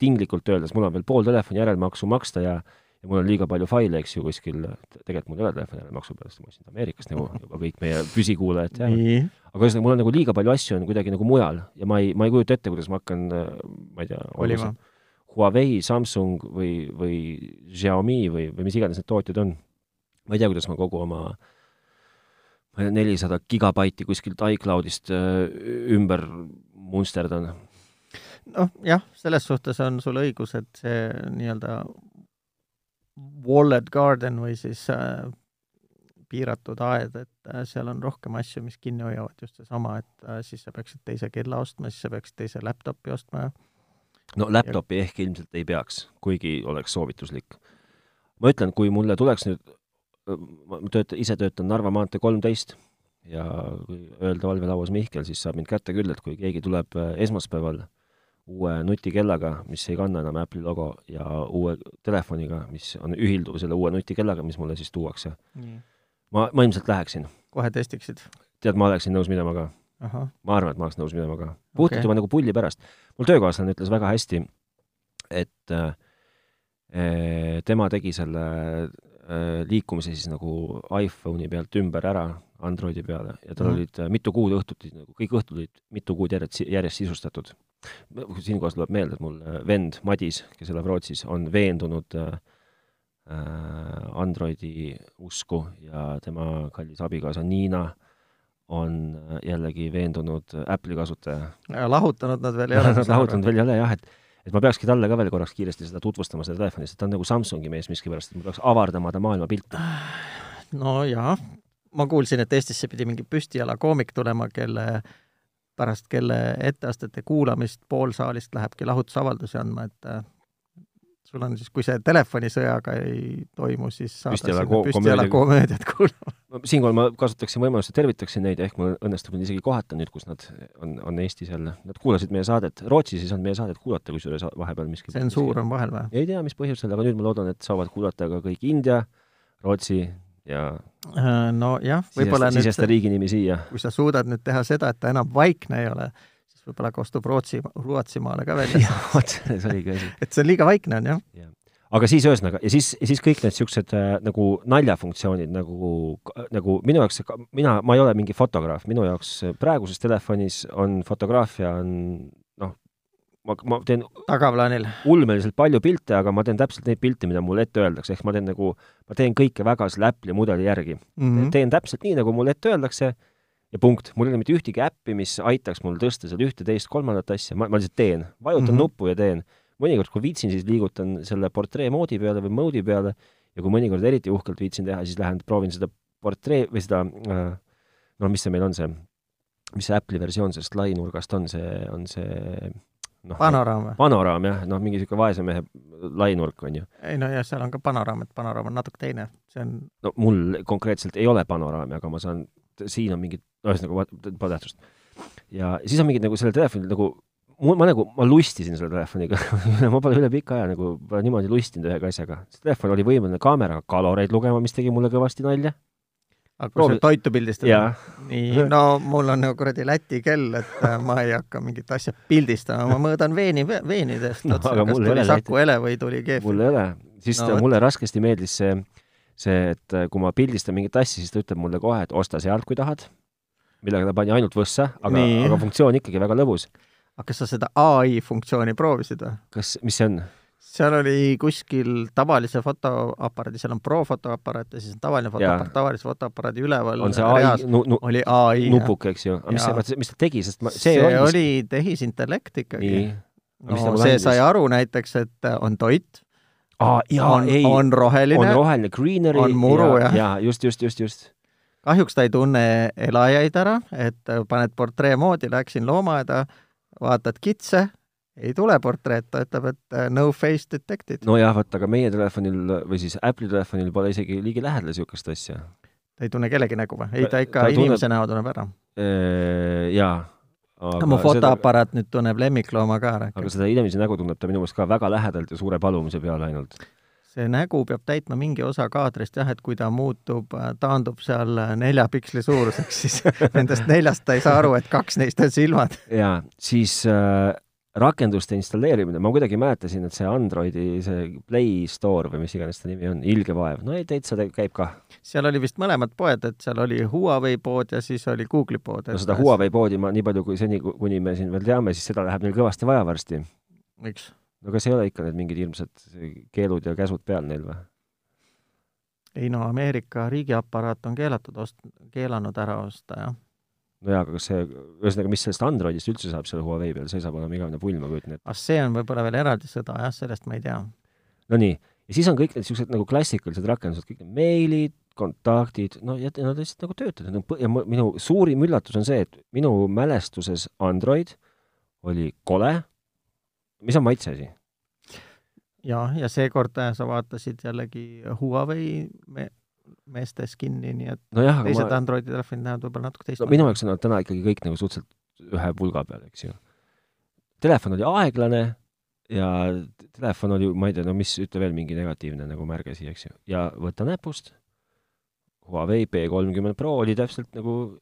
tinglikult öeldes, mul on veel pool telefoni järelmaksu maksta ja ja mul on liiga palju faile, eks ju, kuskil, tegelikult mul ei ole telefoni järelmaksu sest ma ostsin Ameerikast nagu juba kõik meie püsikuulajad teavad. aga ühesõnaga, mul on nagu liiga palju asju on kuidagi nagu mujal ja ma ei, ma ei kujuta ette, kuidas ma hakkan, ma ei tea, olima Huawei, Samsung või, või Xiaomi või, või mis iganes need tootjad on. ma ei tea, kuidas ma kogu oma nelisada gigabaiti kuskilt iCloudist äh, ümber munsterdan. noh, jah, selles suhtes on sul õigus, et see nii-öelda wallet garden või siis äh, piiratud aed, et äh, seal on rohkem asju, mis kinni hoiavad, just seesama, et äh, siis sa peaksid teise kella ostma, siis sa peaksid teise laptopi ostma ja no laptopi ehk ilmselt ei peaks, kuigi oleks soovituslik. ma ütlen, kui mulle tuleks nüüd, ma töötan, ise töötan Narva maantee kolmteist ja kui öelda valvelauas Mihkel, siis saab mind kätte küll, et kui keegi tuleb äh, esmaspäeval uue nutikellaga, mis ei kanna enam Apple'i logo, ja uue telefoniga, mis on ühilduv selle uue nutikellaga, mis mulle siis tuuakse. ma, ma ilmselt läheksin. kohe testiksid? tead, ma oleksin nõus minema ka ma arvan, et ma oleks nõus minema ka. puhtalt okay. juba nagu pulli pärast. mul töökaaslane ütles väga hästi, et äh, tema tegi selle äh, liikumise siis nagu iPhone'i pealt ümber ära Androidi peale ja tal mm. olid äh, mitu kuud õhtuti, nagu kõik õhtud olid mitu kuud järjest, järjest sisustatud. siinkohal tuleb meelde, et mul vend Madis, kes elab Rootsis, on veendunud äh, Androidi usku ja tema kallis abikaasa Niina äh, on äh, jällegi veendunud Apple'i kasutaja. lahutanud nad veel ei ole lahutanud veel ei ole jah, et et ma peakski talle ka veel korraks kiiresti seda tutvustama, seda telefoni, sest ta on nagu Samsungi mees miskipärast, et ma peaks avardama ta maailmapilti. no jaa, ma kuulsin, et Eestisse pidi mingi püstijala koomik tulema, kelle pärast kelle etteastete kuulamist pool saalist lähebki lahutusavaldusi andma, et äh, sul on siis, kui see telefonisõjaga ei toimu, siis saada püstijala, ko püstijala komöödiat kuulama. Siinkohal ma kasutaksin võimalust ja tervitaksin neid, ehk mul õnnestub neid isegi kohata nüüd, kus nad on, on Eestis jälle. Nad kuulasid meie saadet, Rootsis ei saanud meie saadet kuulata, kusjuures vahepeal miski tsensuur on vahel või? ei tea, mis põhjusel, aga nüüd ma loodan, et saavad kuulata ka kõik India, Rootsi ja äh, nojah, võib-olla nüüd sisesta riigi nimi siia. kui sa suudad nüüd teha seda, et ta enam vaikne ei ole, võib-olla kostub Rootsi, Rootsimaale ka välja. vot, see oligi asi. et see on liiga vaikne, on jah ja.? Aga siis ühesõnaga, ja siis, siis kõik need niisugused äh, nagu naljafunktsioonid nagu, nagu minu jaoks, mina, ma ei ole mingi fotograaf, minu jaoks praeguses telefonis on fotograafia on noh, ma, ma teen tagaplaanil ulmeliselt palju pilte, aga ma teen täpselt neid pilte, mida mulle ette öeldakse, ehk ma teen nagu, ma teen kõike väga selle Apple'i mudeli järgi mm. -hmm. teen täpselt nii, nagu mulle ette öeldakse ja punkt. mul ei ole mitte ühtegi äppi, mis aitaks mul tõsta seal ühte, teist, kolmandat asja, ma, ma lihtsalt teen, vajutan mm -hmm. nuppu ja teen. Mõnikord, kui viitsin, siis liigutan selle portree moodi peale või mode'i peale ja kui mõnikord eriti uhkelt viitsin teha, siis lähen proovin seda portree või seda äh, no mis see meil on, see, mis see Apple'i versioon sellest lainurgast on, see on see noh, panoraam või? panoraam jah, noh, mingi niisugune vaese mehe lainurk on ju. ei no jah, seal on ka panoraam, et panoraam on natuke teine, see on no mul konkreetselt ei ole panoraami, aga ma saan, siin on mingid, ühesõnaga, pole tähtsust. ja siis on mingid nagu sellel telefonil nagu mul, ma nagu, ma lustisin selle telefoniga ma pole üle pika aja nagu niimoodi lustinud ühegi asjaga. see telefon oli võimeline kaameraga kaloreid lugema, mis tegi mulle kõvasti nalja. Aga kui Proovi... sa toitu pildistad, nii, no mul on nagu kuradi Läti kell, et äh, ma ei hakka mingit asja pildistama, ma mõõdan veeni, veenidest no, kas tuli Saku Ele või tuli Keef. mul ei ole, siis no, mulle raskesti meeldis see, see, et äh, kui ma pildistan mingit asja, siis ta ütleb mulle kohe, et osta sealt, kui tahad, millega ta pani ainult võssa, aga, aga funktsioon ikkagi väga lõbus. Aga kas sa seda ai funktsiooni proovisid või? kas, mis see on? seal oli kuskil tavalise fotoaparaadi, seal on Pro fotoaparaat ja siis on tavaline fotoaparaat, tavalise fotoaparaadi üleval on see ai, nu, nu, oli ai nupuk, eks ju, mis see, mis ta tegi, sest ma, see, see oli, oli tehisintellekt ikkagi. no see sai aru näiteks, et on toit. Ah,, on, on roheline, on roheline, greenery, on muru ja, ja just, just, just, just. Kahjuks ta ei tunne elajaid ära, et paned portree moodi, läksin loomaaeda, vaatad kitse ei tule portreed, ta ütleb, et uh, no face detected. nojah, vot, aga meie telefonil või siis Apple'i telefonil pole isegi ligilähedal niisugust asja. ta ei tunne kellegi nägu või? ei, ta ikka ta inimese tunneb... näo tunneb ära. Jaa. aga mu fotoaparaat seda... nüüd tunneb lemmiklooma ka ära. aga seda inimese nägu tunneb ta minu meelest ka väga lähedalt ja suure palumise peale ainult see nägu peab täitma mingi osa kaadrist jah, et kui ta muutub, äh, taandub seal äh, nelja piksli suuruseks, siis nendest neljast ta ei saa aru, et kaks neist on silmad. jaa, siis äh, rakenduste installeerimine, ma kuidagi mäletasin, et see Androidi, see Play Store või mis iganes ta nimi on, ilge vaev, no ei, täitsa käib kah. seal oli vist mõlemad poed, et seal oli Huawei pood ja siis oli Google'i pood. no seda Huawei poodi ma nii palju, kui seni, kuni me siin veel teame, siis seda läheb neil kõvasti vaja varsti. miks? No kas ei ole ikka need mingid hirmsad keelud ja käsud peal neil või? ei no Ameerika riigiaparaat on keelatud ost-, keelanud ära osta, jah no jaa, aga kas see, ühesõnaga, mis sellest Androidist üldse saab seal Huawei peal, see saab olema igavene pull, ma kujutan ette. ah, see on võib-olla veel eraldi sõda, jah, sellest ma ei tea. Nonii, ja siis on kõik need niisugused nagu klassikalised rakendused, kõik need meilid, kontaktid, no ja nad lihtsalt nagu töötavad, ja minu suurim üllatus on see, et minu mälestuses Android oli kole, mis on maitse asi? jah, ja seekord äh, sa vaatasid jällegi Huawei me meestes kinni, nii et no jah, teised ma... Androidi telefonid näevad võib-olla natuke teistmoodi no,. minu jaoks on nad täna ikkagi kõik nagu suhteliselt ühe pulga peal, eks ju. Telefon oli aeglane ja telefon oli, ma ei tea, no mis, ütle veel mingi negatiivne nagu märge siia, eks ju. ja võta näpust, Huawei P kolmkümmend Pro oli täpselt nagu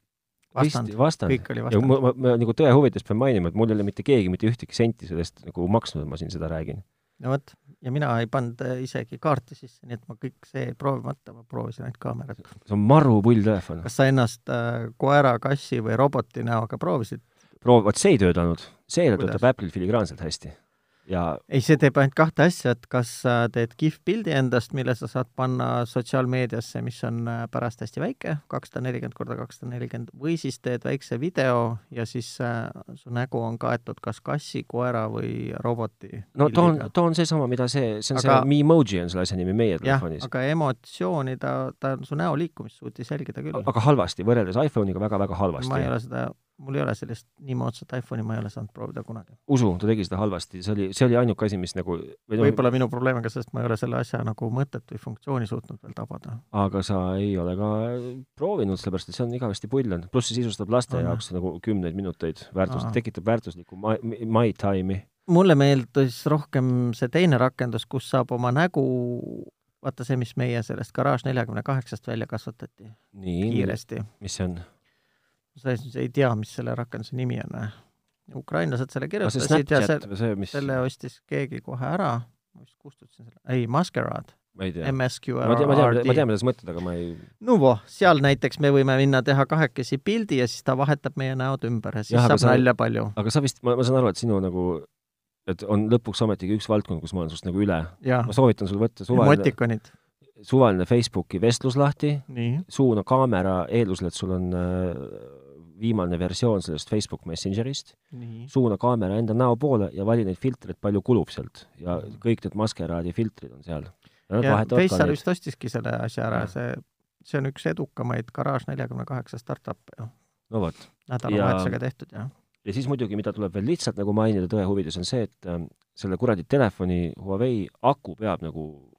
vastand, vastand., kõik oli vastand. ja ma, ma, ma nagu tõe huvides pean mainima, et mul ei ole mitte keegi mitte ühtegi senti sellest nagu maksnud, ma siin seda räägin no vot, ja mina ei pannud äh, isegi kaarti sisse, nii et ma kõik see proovimata, ma proovisin ainult kaamerat. see on maru pull telefon. kas sa ennast äh, koera, kassi või roboti näoga proovisid? proov-, vot see ei töötanud. see töötab Apple'il filigraanselt hästi ja ei, see teeb ainult kahte asja, et kas sa teed kihvpildi endast, mille sa saad panna sotsiaalmeediasse, mis on äh, pärast hästi väike, kakssada nelikümmend korda kakssada nelikümmend, või siis teed väikse video ja siis äh, su nägu on kaetud kas kassi, koera või roboti no too on, too on seesama, mida see, see on aga, see Memoji on selle asja nimi meie telefonis. aga emotsiooni ta, ta su näo liikumist suutis jälgida küll. aga halvasti, võrreldes iPhone'iga väga-väga halvasti. ma ei ole seda mul ei ole sellist nii moodsat iPhone'i, ma ei ole saanud proovida kunagi. usu, ta tegi seda halvasti, see oli, see oli ainuke asi, mis nagu või no, võib-olla minu probleem on ka selles, et ma ei ole selle asja nagu mõtet või funktsiooni suutnud veel tabada. aga sa ei ole ka proovinud, sellepärast et see on igavesti pull on, pluss see sisustab laste Aha. jaoks nagu kümneid minuteid väärtust, tekitab väärtuslikku my, my time'i. mulle meeldis rohkem see teine rakendus, kus saab oma nägu vaata see, mis meie sellest Garage neljakümne kaheksast välja kasvatati. kiiresti. mis see on? Sa ei tea, mis selle rakenduse nimi on. ukrainlased selle kirjutasid ja see, see, mis... selle ostis keegi kohe ära, ma vist kustutasin selle, ei, Masquerade. ma ei tea. MSQRD. ma tean, ma tean, ma tean, mida sa mõtled, aga ma ei no voh, seal näiteks me võime minna teha kahekesi pildi ja siis ta vahetab meie näod ümber ja siis ja, saab sa, nalja palju. aga sa vist, ma, ma saan aru, et sinu nagu et on lõpuks ometigi üks valdkond, kus ma olen sinust nagu üle. ma soovitan sul võtta suvaline emotikonid suvaline Facebooki vestlus lahti, suuna kaamera eeldusel, et sul on äh, viimane versioon sellest Facebook Messengerist, suuna kaamera enda näo poole ja vali neid filtreid, palju kulub sealt. Ja Mhm. kõik need maskeraadi filtrid on seal. ja ja neid. vist ostiski selle asja ära. See, see on üks edukamaid Garage neljakümne kaheksa startup'e ju, no vot. nädalavahetusega tehtud ja ja siis muidugi, mida tuleb veel lihtsalt nagu mainida tõe huvides, on see, et ähm, selle kuradi telefoni Huawei aku peab nagu,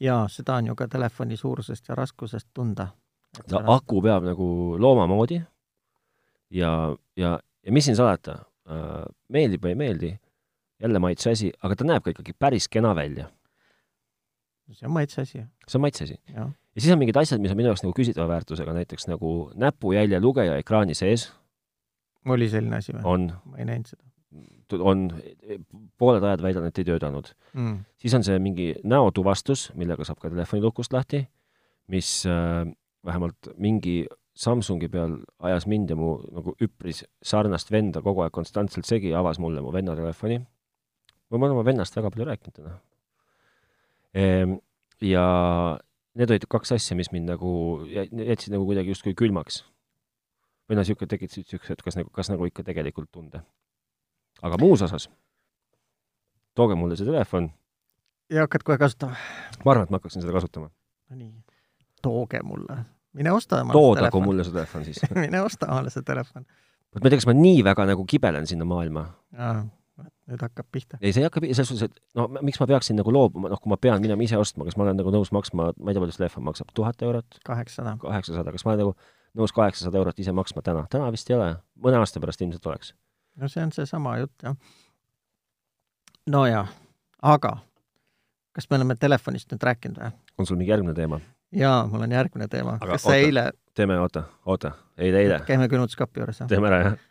jaa, seda on ju ka telefoni suurusest ja raskusest tunda. ta aku peab nagu looma moodi ja, ja, ja mis siin salata äh,, meeldib või ei meeldi, jälle maitse asi, aga ta näeb ka ikkagi päris kena välja. see on maitse asi, see on maitse asi. ja siis on mingid asjad, mis on minu jaoks nagu küsitava väärtusega, näiteks nagu näpujälje lugeja ekraani sees oli selline asi või? on, ma ei näinud seda on, pooled ajad väidan, et ei töötanud. mm.. siis on see mingi näotuvastus, millega saab ka telefoni lukust lahti, mis äh, vähemalt mingi Samsungi peal ajas mind ja mu nagu üpris sarnast venda kogu aeg konstantselt segi, avas mulle mu venna telefoni. ma olen oma vennast väga palju rääkinud täna ehm,. ja need olid kaks asja, mis mind nagu jä- jätsid nagu kuidagi justkui külmaks. või noh, niisugune tekitasid niisuguse, et kas nagu, kas nagu ikka tegelikult tunde. Aga muus osas, tooge mulle see telefon ja hakkad kohe kasutama? ma arvan, et ma hakkaksin seda kasutama. no nii, tooge mulle, mine osta omale toodagu. mulle see telefon siis. mine osta omale see telefon. vot ma ei tea, kas ma nii väga nagu kibelen sinna maailma. nüüd hakkab pihta. ei, see ei hakka, selles suhtes, et no miks ma peaksin nagu loobuma, noh, kui ma pean minema ise ostma, kas ma olen nagu nõus maksma, ma ei tea, palju see telefon maksab, tuhat eurot, kaheksasada. kaheksasada, kas ma olen nagu nõus kaheksasada eurot ise maksma täna? täna vist ei ole, mõne aasta pärast ilmselt oleks. No see on seesama jutt, jah. nojah, aga kas me oleme telefonist nüüd rääkinud või? on sul mingi järgmine teema? jaa, mul on järgmine teema. Aga kas sa oota. eile, teeme, oota, oota, eile, eile, käime külmutuskapi juures, jah? teeme ära, jah?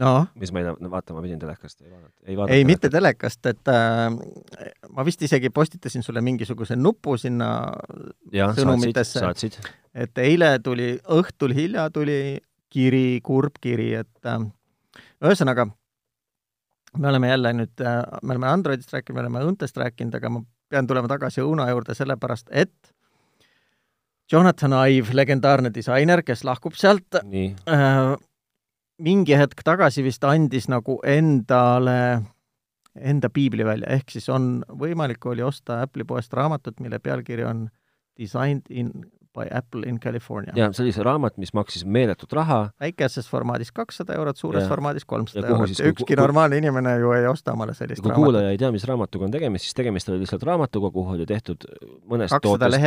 noh, mis ma eile, no vaata, ma pidin telekast, ei vaadanud, ei ei mitte telekast, et äh, ma vist isegi postitasin sulle mingisuguse nupu sinna, jah, sõnumitesse. et eile tuli, õhtul hilja tuli kiri, kurb kiri, et äh, ühesõnaga, me oleme jälle nüüd äh,, me oleme Androidist rääkinud, me oleme õuntest rääkinud, aga ma pean tulema tagasi õuna juurde sellepärast, et Jonathan Ive, legendaarne disainer, kes lahkub sealt nii, äh,, mingi hetk tagasi vist andis nagu endale enda piibli välja, ehk siis on võimalik oli osta Apple'i poest raamatut, mille pealkiri on Designed in by Apple in California. ja see oli see raamat, mis maksis meeletut raha väikeses formaadis kakssada eurot, suures Ja. formaadis kolmsada eurot ja ükski normaalne inimene ju ei osta omale sellist kui raamatut. kuulaja ei tea, mis raamatuga on tegemist, siis tegemist oli lihtsalt raamatuga, kuhu oli tehtud mõnest tootest,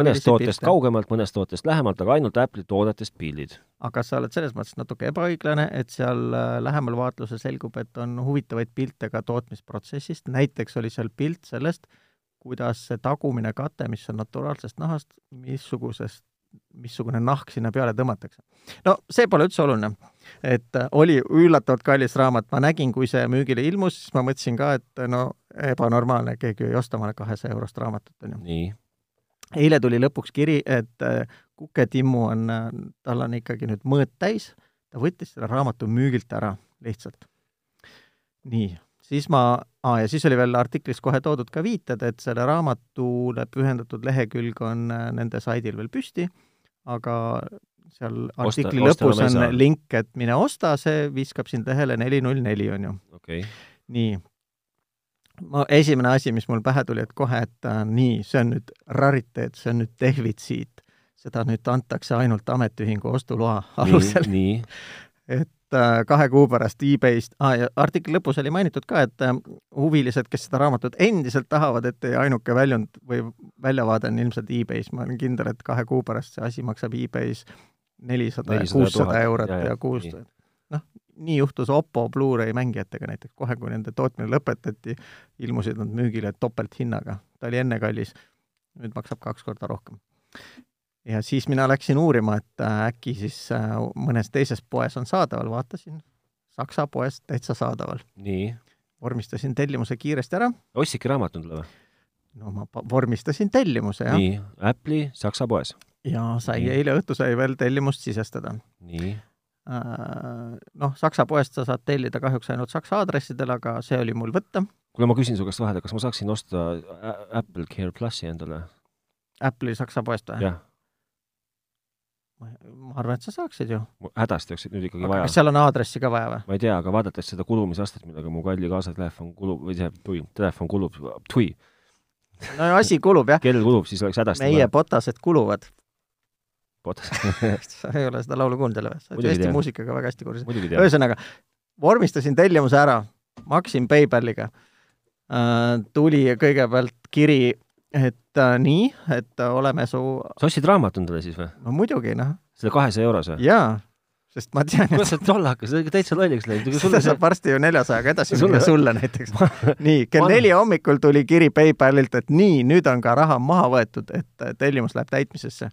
mõnest tootest kaugemalt, mõnest tootest lähemalt, aga ainult Apple'i toodetest pildid. aga sa oled selles mõttes natuke ebaõiglane, et seal äh, lähemal vaatlusel selgub, et on huvitavaid pilte ka tootmisprotsessist, näiteks oli seal pilt sellest, kuidas see tagumine kate, mis on naturaalsest nahast, missugusest, missugune nahk sinna peale tõmmatakse. no see pole üldse oluline. et äh, oli üllatavalt kallis raamat, ma nägin, kui see müügile ilmus, siis ma mõtlesin ka, et äh, no ebanormaalne, keegi ei osta omale kahesaja eurost raamatut, on ju. nii, eile tuli lõpuks kiri, et äh, Kuke Timmu on, tal on ikkagi nüüd mõõt täis, ta võttis selle raamatu müügilt ära lihtsalt. nii, siis ma ah,, ja siis oli veel artiklis kohe toodud ka viited, et selle raamatule pühendatud lehekülg on äh, nende saidil veel püsti, aga seal Osta- artikli osta lõpus ei on link, et mine osta, see viskab sind lehele neli null neli, on ju okay.. nii. ma, esimene asi, mis mul pähe tuli, et kohe, et äh, nii, see on nüüd rariteet, see on nüüd defitsiit. seda nüüd antakse ainult ametiühingu ostuloa alusel, et kahe kuu pärast e-Bayst ah,, ja artikli lõpus oli mainitud ka, et äh, huvilised, kes seda raamatut endiselt tahavad, et teie ainuke väljund või väljavaade on ilmselt e-Bays, ma olen kindel, et kahe kuu pärast see asi maksab e-Bays nelisada ja 400 000, kuussada eurot ja, ja kuussada. noh, nii juhtus Oppo Blu-ray mängijatega näiteks, kohe kui nende tootmine lõpetati, ilmusid nad müügile topelthinnaga. ta oli enne kallis, nüüd maksab kaks korda rohkem. Ja siis mina läksin uurima, et äh, äkki siis äh, mõnes teises poes on saadaval, vaatasin, Saksa poes täitsa saadaval. nii. vormistasin tellimuse kiiresti ära, ostsidki raamatut mulle või? no ma vormistasin tellimuse jah, nii, Apple'i Saksa poes. ja sai eile õhtu sai veel tellimust sisestada nii, Äh, noh, Saksa poest sa saad tellida kahjuks ainult Saksa aadressidel, aga see oli mul võtta. kuule, ma küsin su käest vahele, kas ma saaksin osta Apple Care plussi endale? Apple'i Saksa poest või? jah, ma arvan, et sa saaksid ju. hädasti oleks nüüd ikkagi aga vaja kas seal on aadressi ka vaja või? ma ei tea, aga vaadates seda kulumisastet, millega mu kalli kaasatelefon kulub või see, tui, telefon kulub, tui, no asi kulub jah, kell kulub, siis oleks hädasti meie potased kuluvad. potas sa ei ole seda laulu kuulnud jälle või? sa oled Eesti muusikaga väga hästi kursis. ühesõnaga, vormistasin tellimuse ära, maksin PayPaliga äh,. tuli kõigepealt kiri, et äh, nii, et äh, oleme su, sa ostsid raamat endale siis või? no muidugi noh, selle kahesaja eurose? jaa, sest ma tean, kuidas sa tollakas, sa oled täitsa lolliks läinud, seda saab varsti ju neljasajaga edasi Sulle- minna sulle näiteks. nii, kell Ma- neli hommikul tuli kiri PayPalilt, et nii, nüüd on ka raha maha võetud, et tellimus läheb täitmisesse.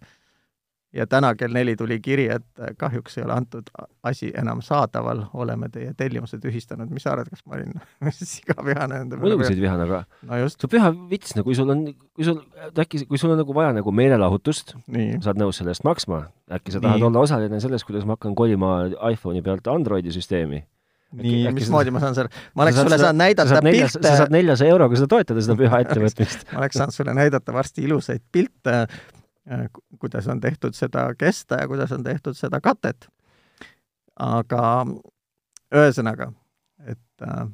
Ja täna kell neli tuli kiri, et äh, kahjuks ei ole antud asi enam saadaval, oleme teie tellimuse tühistanud. mis sa arvad, kas ma olin sigavihane enda muidugi sa olid vihane, aga no just, see on püha vits, no kui sul on, kui sul, äkki, kui sul on nagu vaja nagu meelelahutust, nii. sa oled nõus selle eest maksma, äkki sa Nii. tahad olla osaline selles, kuidas ma hakkan kolima iPhone'i pealt Androidi süsteemi. nii, mismoodi ma saan selle, ma oleks sulle saanud näidata pilte sa, saad neljasaja euroga seda toetada, seda püha ettevõtmist. ma oleks saanud sulle näidata varsti ilusaid pilte, kuidas on tehtud seda kesta ja kuidas on tehtud seda katet. aga ühesõnaga, et äh,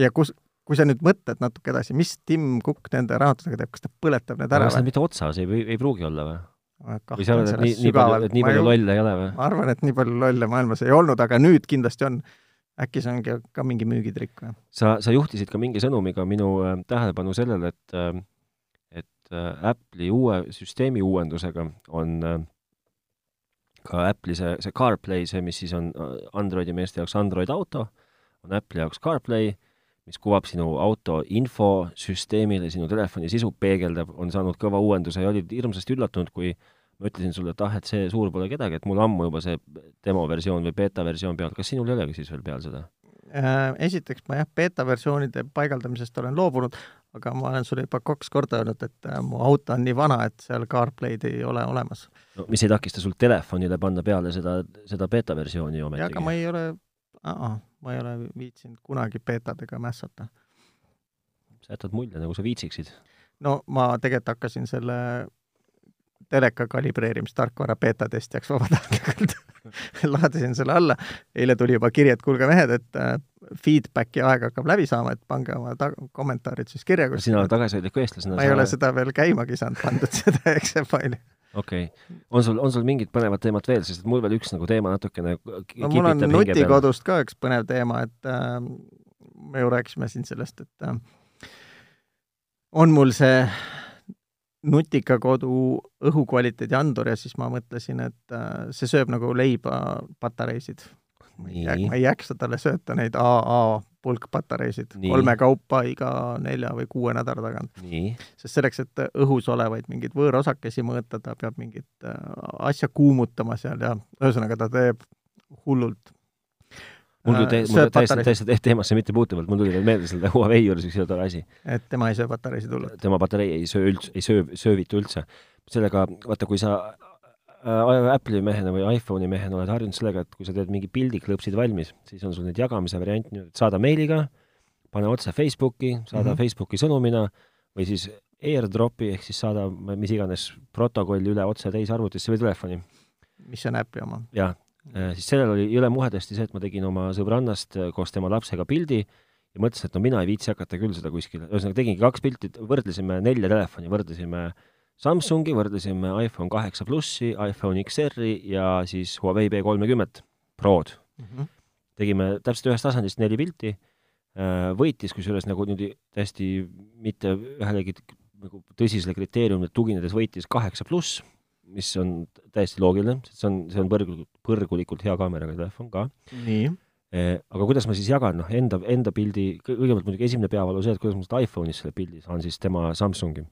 ja kus, kui sa nüüd mõtled natuke edasi, mis Tim Cook nende raamatutega teeb, kas ta põletab need ära kas nad või? mitte otsas ei, ei pruugi olla või? või sa arvad, et nii, nii palju, et nii palju ju- lolle ei ole või? ma arvan, et nii palju lolle maailmas ei olnud, aga nüüd kindlasti on. äkki see ongi ka mingi müügitrikk või? sa, sa juhtisid ka mingi sõnumiga minu äh, tähelepanu sellele, et äh, et äh, Apple'i uue süsteemi uuendusega on äh, ka Apple'i see, see CarPlay, see, mis siis on äh, Androidi meeste jaoks Android auto, on Apple'i jaoks CarPlay, mis kuvab sinu auto infosüsteemile, sinu telefoni sisu peegeldab, on saanud kõva uuenduse ja olid hirmsasti üllatunud, kui ma ütlesin sulle, et ah, et see suur pole kedagi, et mul ammu juba see demoversioon või beeta-versioon peal, kas sinul ei olegi siis veel peal seda? Esiteks ma jah, beeta-versioonide paigaldamisest olen loobunud, aga ma olen sulle juba kaks korda öelnud, et äh, mu auto on nii vana, et seal CarPlay'd ei ole olemas. no mis ei takista sul telefonile panna peale seda, seda beeta-versiooni ju ja aga ma ometigi. ei ole, ma ei ole viitsinud kunagi beetadega mässata. sa jätad mulje, nagu sa viitsiksid. no ma tegelikult hakkasin selle teleka kalibreerimistarkvara beetatestijaks vabatahtlikult laadisin selle alla, eile tuli juba kiri, et kuulge mehed, et äh, feedbacki aeg hakkab läbi saama, et pange oma ta- kommentaarid siis kirja, sina tagasihoidliku eestlasena ma ei ole seda veel käimagi saanud pandud, seda Excel faili. okei okay.. on sul, on sul mingit põnevat teemat veel, sest mul veel üks nagu teema natukene no mul on nutikodust ka üks põnev teema, et äh, me ju rääkisime siin sellest, et äh, on mul see nutika kodu õhukvaliteedi andur ja siis ma mõtlesin, et äh, see sööb nagu leiba patareisid. ma ei jaksa talle sööta neid AA pulkpatareisid kolme kaupa iga nelja või kuue nädala tagant. sest selleks, et õhus olevaid mingeid võõrosakesi mõõta, ta peab mingit äh, asja kuumutama seal ja ühesõnaga ta teeb hullult. Mul tuli Äh, täiesti, täiesti, täiesti te- teemasse mitte puutuvalt, mul tuli veel meelde selle Huawei juures üks tore asi. et tema ei söö patareisid hullult. tema patarei ei söö üldse, ei söö, söövitu üldse. sellega, vaata, kui sa äh, Apple'i mehena või iPhone'i mehena oled harjunud sellega, et kui sa teed mingi pildi, klõpsid valmis, siis on sul nüüd jagamise variant nii, et saada meiliga, pane otse Facebooki, saada mm. -hmm. Facebooki sõnumina või siis airdropi ehk siis saada mis iganes protokolli üle otse täisarvutisse või telefoni. mis on äpi oma. jah, siis sellel oli jõle muhe tõesti see, et ma tegin oma sõbrannast äh, koos tema lapsega pildi ja mõtlesin, et no mina ei viitsi hakata küll seda kuskile, ühesõnaga tegingi kaks pilti, võrdlesime nelja telefoni, võrdlesime Samsungi, võrdlesime iPhone kaheksa plussi, iPhone XR-i ja siis Huawei P kolmekümmet Prod. Mhm. tegime täpselt ühest tasandist neli pilti, võitis kusjuures nagu niimoodi täiesti mitte ühelegi nagu tõsisele kriteeriumile tuginedes võitis kaheksa pluss, mis on täiesti loogiline, sest see on, see on põrgu-, põrgulikult hea kaameraga telefon ka. nii, aga kuidas ma siis jagan, noh, enda, enda pildi, kõigepealt muidugi esimene peavalu see, et kuidas ma seda iPhone'is selle pildi saan siis tema Samsungi.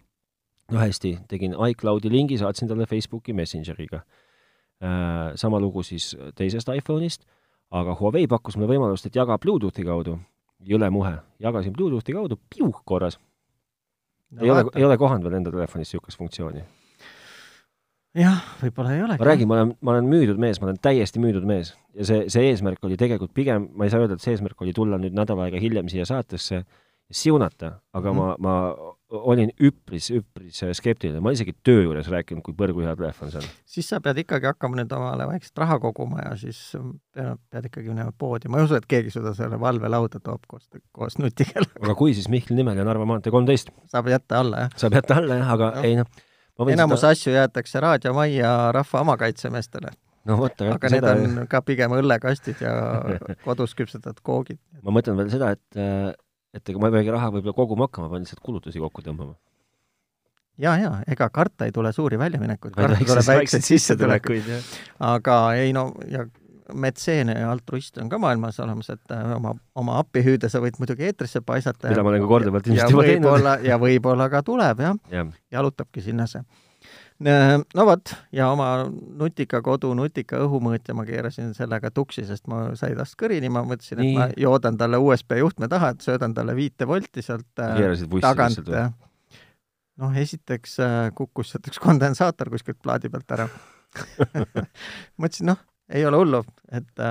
no hästi, tegin iCloudi lingi, saatsin talle Facebooki Messengeriga. sama lugu siis teisest iPhone'ist, aga Huawei pakkus mulle võimalust, et jaga Bluetoothi kaudu, jõle muhe, jagasin Bluetoothi kaudu, piuh, korras. ei ole, ei ole kohanud veel enda telefonis niisugust funktsiooni. jah, võib-olla ei olegi. ma räägin, ma olen, ma olen müüdud mees, ma olen täiesti müüdud mees ja see, see eesmärk oli tegelikult pigem, ma ei saa öelda, et see eesmärk oli tulla nüüd nädal aega hiljem siia saatesse ja siunata, aga mm -hmm. ma, ma olin üpris, üpris skeptiline, ma isegi töö juures rääkinud, kui põrgu hea telefon see on. siis sa pead ikkagi hakkama nüüd omale väikest raha koguma ja siis pead, pead ikkagi minema poodi, ma ei usu, et keegi sulle selle valvelauda toob koos, koos nutikellaga. aga kui, siis Mihkli nimel ja Narva maantee kolmteist. saab jätta alla, jah? saab jätta alla, jah, aga no. ei noh. Enamus seda... asju jäetakse raadiomajja rahva omakaitsemeestele no vot, aga aga need on ka pigem õllekastid ja kodus küpsetatud koogid. ma mõtlen veel seda, et et ega ma ei peagi raha võib-olla koguma hakkama, pean lihtsalt kulutusi kokku tõmbama. ja, ja ega karta ei tule suuri väljaminekuid, karta tuleb väikseid sissetulekuid. aga ei no, ja metseene ja altruiste on ka maailmas olemas, et äh, oma, oma appihüüde sa võid muidugi eetrisse paisata. mida ma olen ka korduvalt ilmselt juba teinud. ja võib-olla ka tuleb, jah ja. ja.. jalutabki sinna see Äh, no vot, ja oma nutika kodu, nutika õhumõõtja ma keerasin sellega tuksi, sest ma sai tast kõrini, ma mõtlesin, et Nii. ma joodan talle USB juhtme taha, et söödan talle viite volti sealt äh, tagant. noh, esiteks kukkus sealt üks kondensaator kuskilt plaadi pealt ära mõtlesin, noh, ei ole hullu, et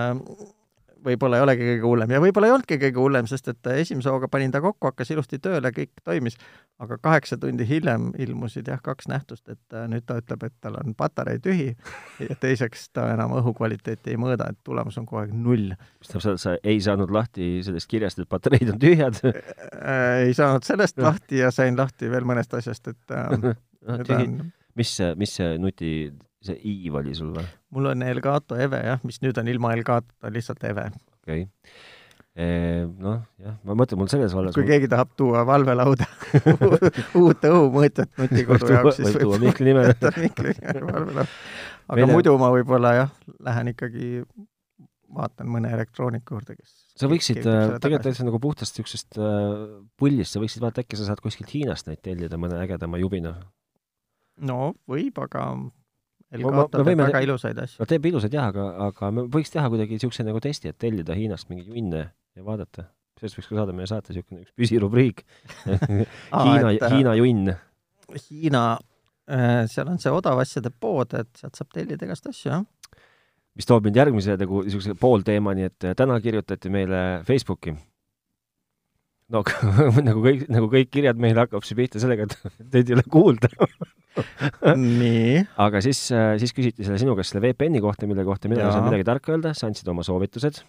võib-olla ei olegi kõige hullem. Ja võib-olla ei olnudki kõige hullem, sest et esimese hooga panin ta kokku, hakkas ilusti tööle, kõik toimis, aga kaheksa tundi hiljem ilmusid jah, kaks nähtust, et äh, nüüd ta ütleb, et tal on patarei tühi ja teiseks ta enam õhukvaliteeti ei mõõda, et tulemus on kogu aeg null. mis tähendab et sa ei saanud lahti sellest kirjast, et patareid on tühjad? Äh, ei saanud sellest lahti ja sain lahti veel mõnest asjast, et äh, nüüd on mis mis see nuti see Iiv oli sul või? mul on Elgato Eve jah, mis nüüd on ilma Elgatota lihtsalt Eve. okei okay. E,. noh, jah, ma mõtlen, mul selles vallas kui mul... keegi tahab tuua valvelauda uut õhumõõtjat nutikodu jaoks, siis võib tuua Mihkli nimel Mihkli nimel valvelaud. aga Meile... muidu ma võib-olla jah, lähen ikkagi vaatan mõne elektrooniku juurde, kes sa võiksid äh, tegelikult täitsa nagu puhtast niisugusest äh, pullist, sa võiksid vaata, äkki sa saad kuskilt Hiinast neid tellida, mõne ägedama jubina. no võib, aga Elgato teeb võime, väga ilusaid asju. no teeb ilusaid jah, aga, aga me võiks teha kuidagi niisuguse nagu testi, et tellida Hiinast mingeid junne ja vaadata. sellest võiks ka saada meie saate niisugune üks püsirubriik Hiina, Hiina junn. Hiina, äh, seal on see odavasjade pood, et sealt saab tellida igast asju, jah. mis toob mind järgmise nagu niisuguse poolteemani, et täna kirjutati meile Facebooki no nagu kõik, nagu kõik kirjad meil hakkab see pihta sellega, et teid ei ole kuulda nii. aga siis, äh, siis küsiti selle sinu käest selle VPN-i kohta, mille kohta mina ei saanud midagi tarka öelda, sa andsid oma soovitused.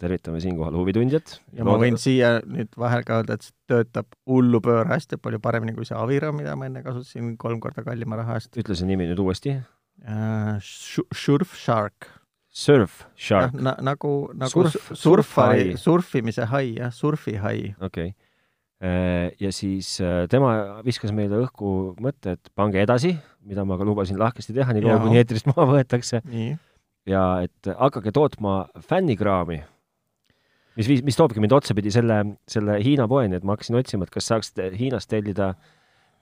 tervitame siinkohal huvitundjat. ja Loodan... ma võin siia nüüd vahel ka öelda, et see töötab hullupööra hästi palju paremini kui see Avira, mida ma enne kasutasin kolm korda kallima raha eest. ütle see nimi nüüd uuesti uh,. Surfshark Surf Shark na,. nagu, nagu surf, surfari, surfimise hai, jah, surfihai. okei okay. Äh, ja siis äh, tema viskas meile õhku mõtte, et pange edasi, mida ma ka lubasin lahkesti teha, nii kaua kuni eetrist maha võetakse. ja et hakake tootma fännikraami, mis viis, mis toobki mind otsapidi selle, selle Hiina poeni, et ma hakkasin otsima, et kas saaksite Hiinast tellida,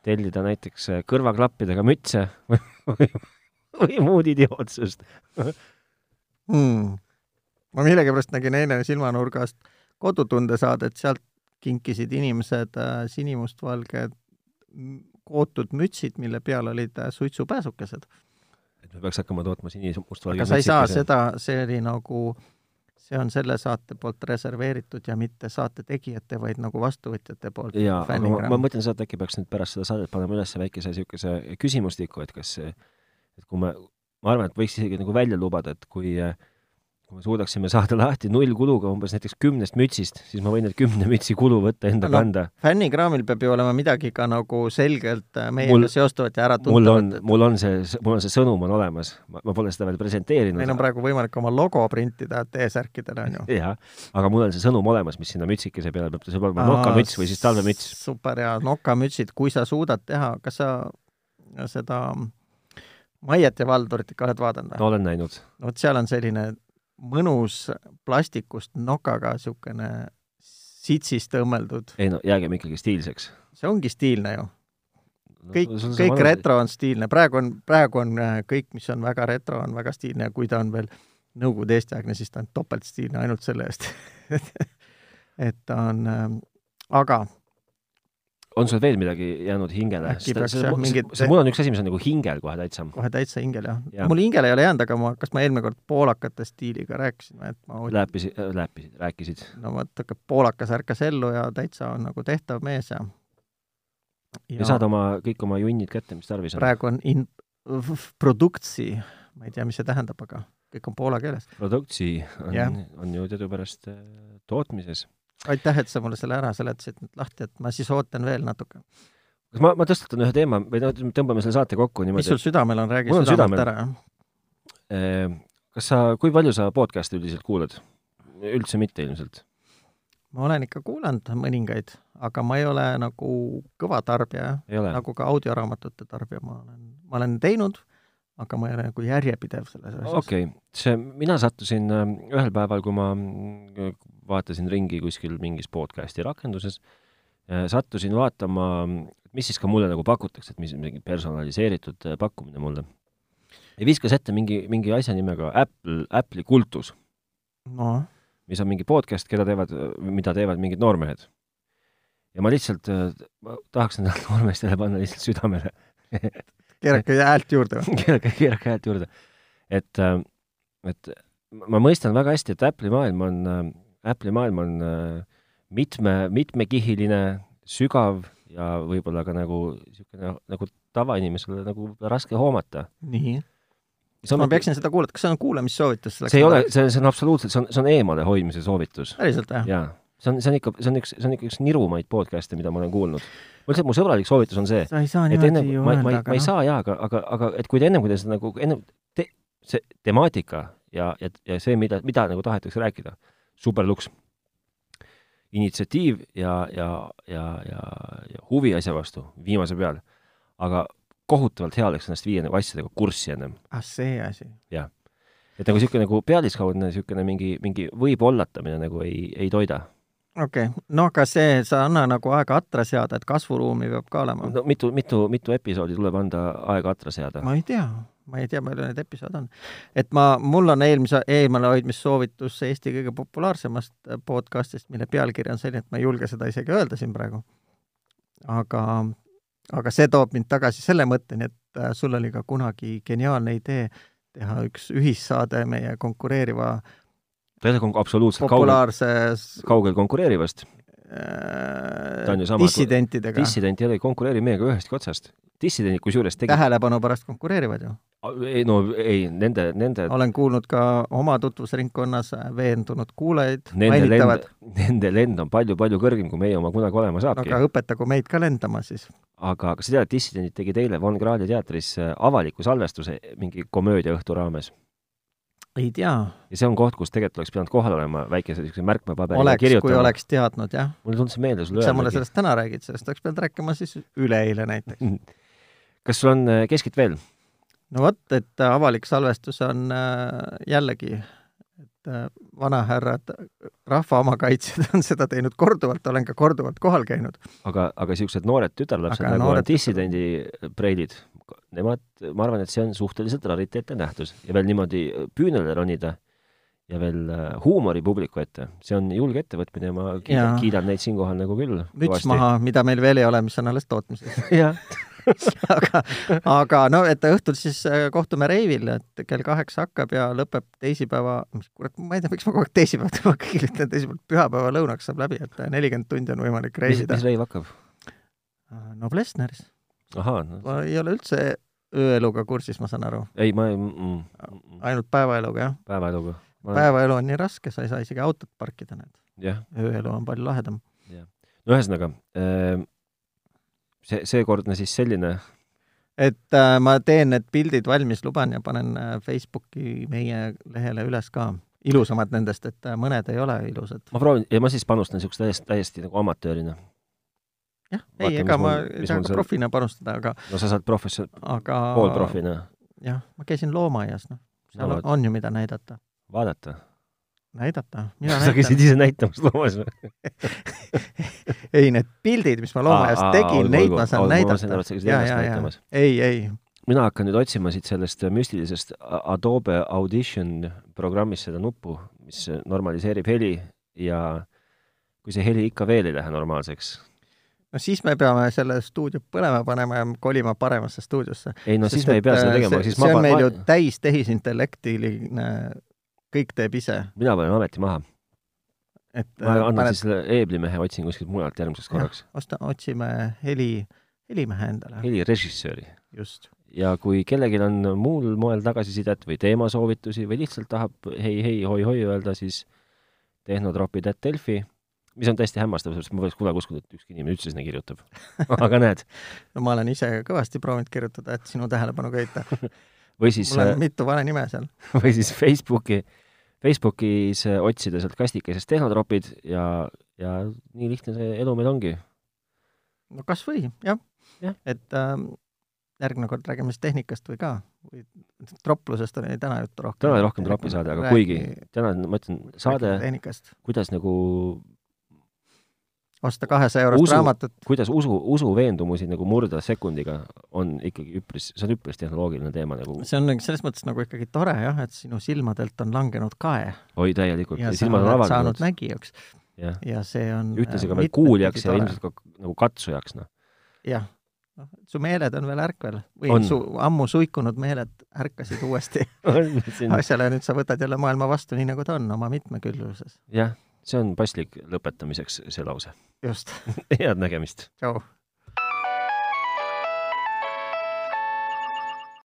tellida näiteks kõrvaklappidega mütse või, või, või muud idiootsust hmm.. ma millegipärast nägin eile silmanurgast kodutunde saadet, sealt kinkisid inimesed äh, sinimustvalged kootud mütsid, mille peal olid äh, suitsupääsukesed. et me peaks hakkama tootma sinimustvalge aga sa ei saa seda, see oli nagu, see on selle saate poolt reserveeritud ja mitte saate tegijate, vaid nagu vastuvõtjate poolt. jaa, aga ma, ma mõtlen seda, et äkki peaks nüüd pärast seda saadet panema üles väikese niisuguse küsimustiku, et kas, et kui me ma arvan, et võiks isegi nagu välja lubada, et kui kui me suudaksime saada lahti nullkuluga umbes näiteks kümnest mütsist, siis ma võin need kümne mütsi kulu võtta enda no, kanda. fännikraamil peab ju olema midagi ka nagu selgelt äh, meiega seostuvat ja äratuntavat. mul on, mul on see, mul on see sõnum on olemas, ma pole seda veel presenteerinud. meil on praegu võimalik oma logo printida T-särkidele, on ju. jah, aga mul on see sõnum olemas, mis sinna mütsikese peale peab, see peab olema nokamüts või siis talvemüts. super hea, nokamütsid, kui sa suudad teha, kas sa seda Maiet ja Valdurit ikka oled vaadanud või? olen näinud. vot, seal on selline mõnus plastikust nokaga niisugune sitsist õmmeldud. ei no jäägem ikkagi stiilseks. see ongi stiilne ju. kõik no,, kõik manus... retro on stiilne, praegu on, praegu on äh, kõik, mis on väga retro, on väga stiilne ja kui ta on veel Nõukogude Eesti-aegne, siis ta on topeltstiilne ainult selle eest et ta on äh,, aga on sul veel midagi jäänud hingele? see, mul on üks asi, mis on nagu hingel kohe täitsa. kohe täitsa hingel, jah ja.. mul hingel ei ole jäänud, aga ma, kas ma eelmine kord poolakate stiiliga rääkisin või et ma läpisid, äh, läpisid, rääkisid? no vot, poolakas ärkas ellu ja täitsa on nagu tehtav mees ja ja saad oma, kõik oma junnid kätte, mis tarvis on. praegu on in-, produktsi, ma ei tea, mis see tähendab, aga kõik on poola keeles. produktsi on on ju teadupärast äh, tootmises. Aitäh, et sa mulle selle ära seletasid nüüd lahti, et ma siis ootan veel natuke. kas ma, ma tõstatan ühe teema või no tõmbame selle saate kokku mis niimoodi, sul südamel on, räägi südamelt südamel. ära. et äh, kas sa, kui palju sa podcast'e üldiselt kuulad? üldse mitte ilmselt. ma olen ikka kuulanud mõningaid, aga ma ei ole nagu kõva tarbija, nagu ka audioraamatute tarbija ma olen, ma olen teinud, aga ma ei ole nagu järjepidev selles asjas. okei okay., see, mina sattusin äh, ühel päeval, kui ma vaatasin ringi kuskil mingis podcast'i rakenduses, sattusin vaatama, mis siis ka mulle nagu pakutakse, et mis mingi personaliseeritud äh, pakkumine mulle. ja viskas ette mingi, mingi asja nimega Apple, Apple'i kultus, noh, mis on mingi podcast, keda teevad, mida teevad mingid noormehed. ja ma lihtsalt, ma tahaks nendele noormeestele panna lihtsalt südamele keerake häält juurde või? keerake, keerake häält juurde. et, äh, et ma mõistan väga hästi, et Apple'i maailm on, Apple'i maailm on äh, mitme, mitmekihiline, sügav ja võib-olla ka nagu niisugune nagu tavainimesele nagu raske hoomata. nii. ma peaksin seda kuulama, kas see on kuulamissoovitus? see ei ole, see, see on absoluutselt, see on, see on eemalehoidmise soovitus. päriselt või? jaa. see on, see on ikka, see on üks, see on ikka üks nirumaid podcast'e, mida ma olen kuulnud. ma lihtsalt, mu sõbralik soovitus on see, sa ei saa niimoodi ju ma, ma, öelda, ma, ma ei saa jaa, aga, aga, aga et kui te ennem, kui te seda nagu, ennem te, see temaatika ja, ja, ja see, mida, mida nagu tahetakse rääkida, superluks. initsiatiiv ja, ja, ja, ja, ja huvi asja vastu viimase peal. aga kohutavalt hea oleks ennast viia nagu asjadega kurssi ennem. ah, see asi. et nagu niisugune nagu pealiskaudne niisugune mingi, mingi võib-ollatamine nagu ei, ei toida. okei okay., no aga see, sa anna nagu aega atra seada, et kasvuruumi peab ka olema. no mitu, mitu, mitu episoodi tuleb anda aega atra seada? ma ei tea, ma ei tea, palju neid episoode on. et ma, mul on eelmise, eemalehoidmissoovitus Eesti kõige populaarsemast podcastist, mille pealkiri on selline, et ma ei julge seda isegi öelda siin praegu. aga, aga see toob mind tagasi selle mõtteni, et äh, sul oli ka kunagi geniaalne idee teha üks ühissaade meie konkureeriva kon- absoluutselt kaugel, populaarses kaugel konkureerivast. Ta on ju sama- dissidentidega. dissident ole, ei konkureeri meiega ühestki otsast. dissidendid kusjuures tegid tähelepanu pärast konkureerivad ju. ei no ei, nende, nende, olen kuulnud ka oma tutvusringkonnas veendunud kuulajaid mainitavad nende lend on palju-palju kõrgem, kui meie oma kunagi olema saabki aga õpetagu meid ka lendama siis. aga kas sa tead, dissidendid tegid eile Von Krahli teatris äh, avaliku salvestuse mingi komöödiaõhtu raames? Ei tea, ja see on koht, kus tegelikult oleks pidanud kohal olema väikese niisuguse märkmepaberiga oleks, kui kirjutama. oleks teadnud, jah. mulle tundus meelde sulle sa mulle sellest täna räägid, sellest oleks pidanud rääkima siis üleeile näiteks. kas sul on äh, keskit veel? no vot, et äh, avalik salvestus on äh, jällegi, et vanahärrad, rahva omakaitsjad on seda teinud korduvalt, olen ka korduvalt kohal käinud. aga, aga niisugused noored tütarlapsed nagu noored on dissidendi preilid, nemad, ma arvan, et see on suhteliselt rariteetne nähtus ja veel niimoodi püünele ronida ja veel äh, huumori publiku ette, see on julge ettevõtmine ja ma kiidan, kiidan neid siinkohal nagu küll. müts maha, mida meil veel ei ole, mis on alles tootmises jah, aga, aga no, et õhtul siis äh, kohtume Reivil, et kell kaheksa hakkab ja lõpeb teisipäeva, mis kurat, ma ei tea, miks ma kogu aeg teisipäev, ma kõigile ütlen teisipäeval, pühapäeva lõunaks saab läbi, et nelikümmend tundi on võimalik reisida mis. reiv hakkab? no Plessneris, ahaa no,, ma ei ole üldse ööeluga kursis, ma saan aru, ei ma ei mm, mm, ainult päevaeluga, jah. päevaeluga. päevaelu on nii raske, sa ei saa isegi autot parkida, näed. jah, ööelu on palju lahedam. no ühesõnaga äh, see, seekordne siis selline et äh, ma teen need pildid valmis, luban ja panen äh, Facebooki meie lehele üles ka. ilusamad nendest, et äh, mõned ei ole ilusad. ma proovin ja ma siis panustan niisugust täiesti, täiesti nagu amatöörina. jah, ei, ega ma ei saa ka profina panustada, aga, no sa saad profession-, aga poolprofina jah, ma käisin loomaaias, noh, seal No on ju, mida näidata. vaadata. näidata, mina sa käisid näitan. ise näitamas loomas või? ei, need pildid, mis ma loomaaias tegin, neid ma saan näidata. ja, ja, ja, ei, ei, mina hakkan nüüd otsima siit sellest müstilisest Adobe Audition programmist seda nuppu, mis normaliseerib heli ja kui see heli ikka veel ei lähe normaalseks, no siis me peame selle stuudio põlema panema ja kolima paremasse stuudiosse. ei no siis me ei pea seda tegema, siis äh, see ma on meil ju ma, täis tehisintellektiline, kõik teeb ise, mina panen ameti maha. et ma äh, annan paned- siis selle eeblimehe otsin kuskilt mujalt järgmiseks korraks. osta, otsime heli, helimehe endale, helirežissööri. just. ja kui kellelgi on muul moel tagasisidet või teemasoovitusi või lihtsalt tahab hei, hei, hoi-hoi öelda, siis tehnotropid.delfi, mis on täiesti hämmastav, sest ma poleks kunagi uskunud, et ükski inimene üldse sinna kirjutab aga näed. no ma olen ise kõvasti proovinud kirjutada, et sinu tähelepanu köita või siis mul on mitu vale nime seal. või siis Facebooki, Facebookis otsida sealt kastikesest tehnotropid ja, ja nii lihtne see elu meil ongi. no kas või, jah ja.. et ähm, järgmine kord räägime siis tehnikast või ka, või troplusest oli täna juttu rohkem. täna oli rohkem tropi saade, aga kuigi täna ma ütlen, saade, kuidas nagu osta kahesaja eurost usu, raamatut. kuidas usu, usuveendumusi nagu murda sekundiga, on ikkagi üpris, see on üpris tehnoloogiline teema nagu. see on selles mõttes nagu ikkagi tore jah, et sinu silmadelt on langenud kae. oi, täielikult. ja, silmad on avaldunud. saanud nägijaks. ja see on ühtlasi ka veel kuuljaks ja ilmselt ka nagu katsujaks, noh. jah, noh, su meeled on veel ärkvel või on. su ammu suikunud meeled ärkasid uuesti asjale ja nüüd sa võtad jälle maailma vastu nii, nagu ta on, oma mitmekülgluses. jah see on paslik lõpetamiseks, see lause. just head nägemist! tšau!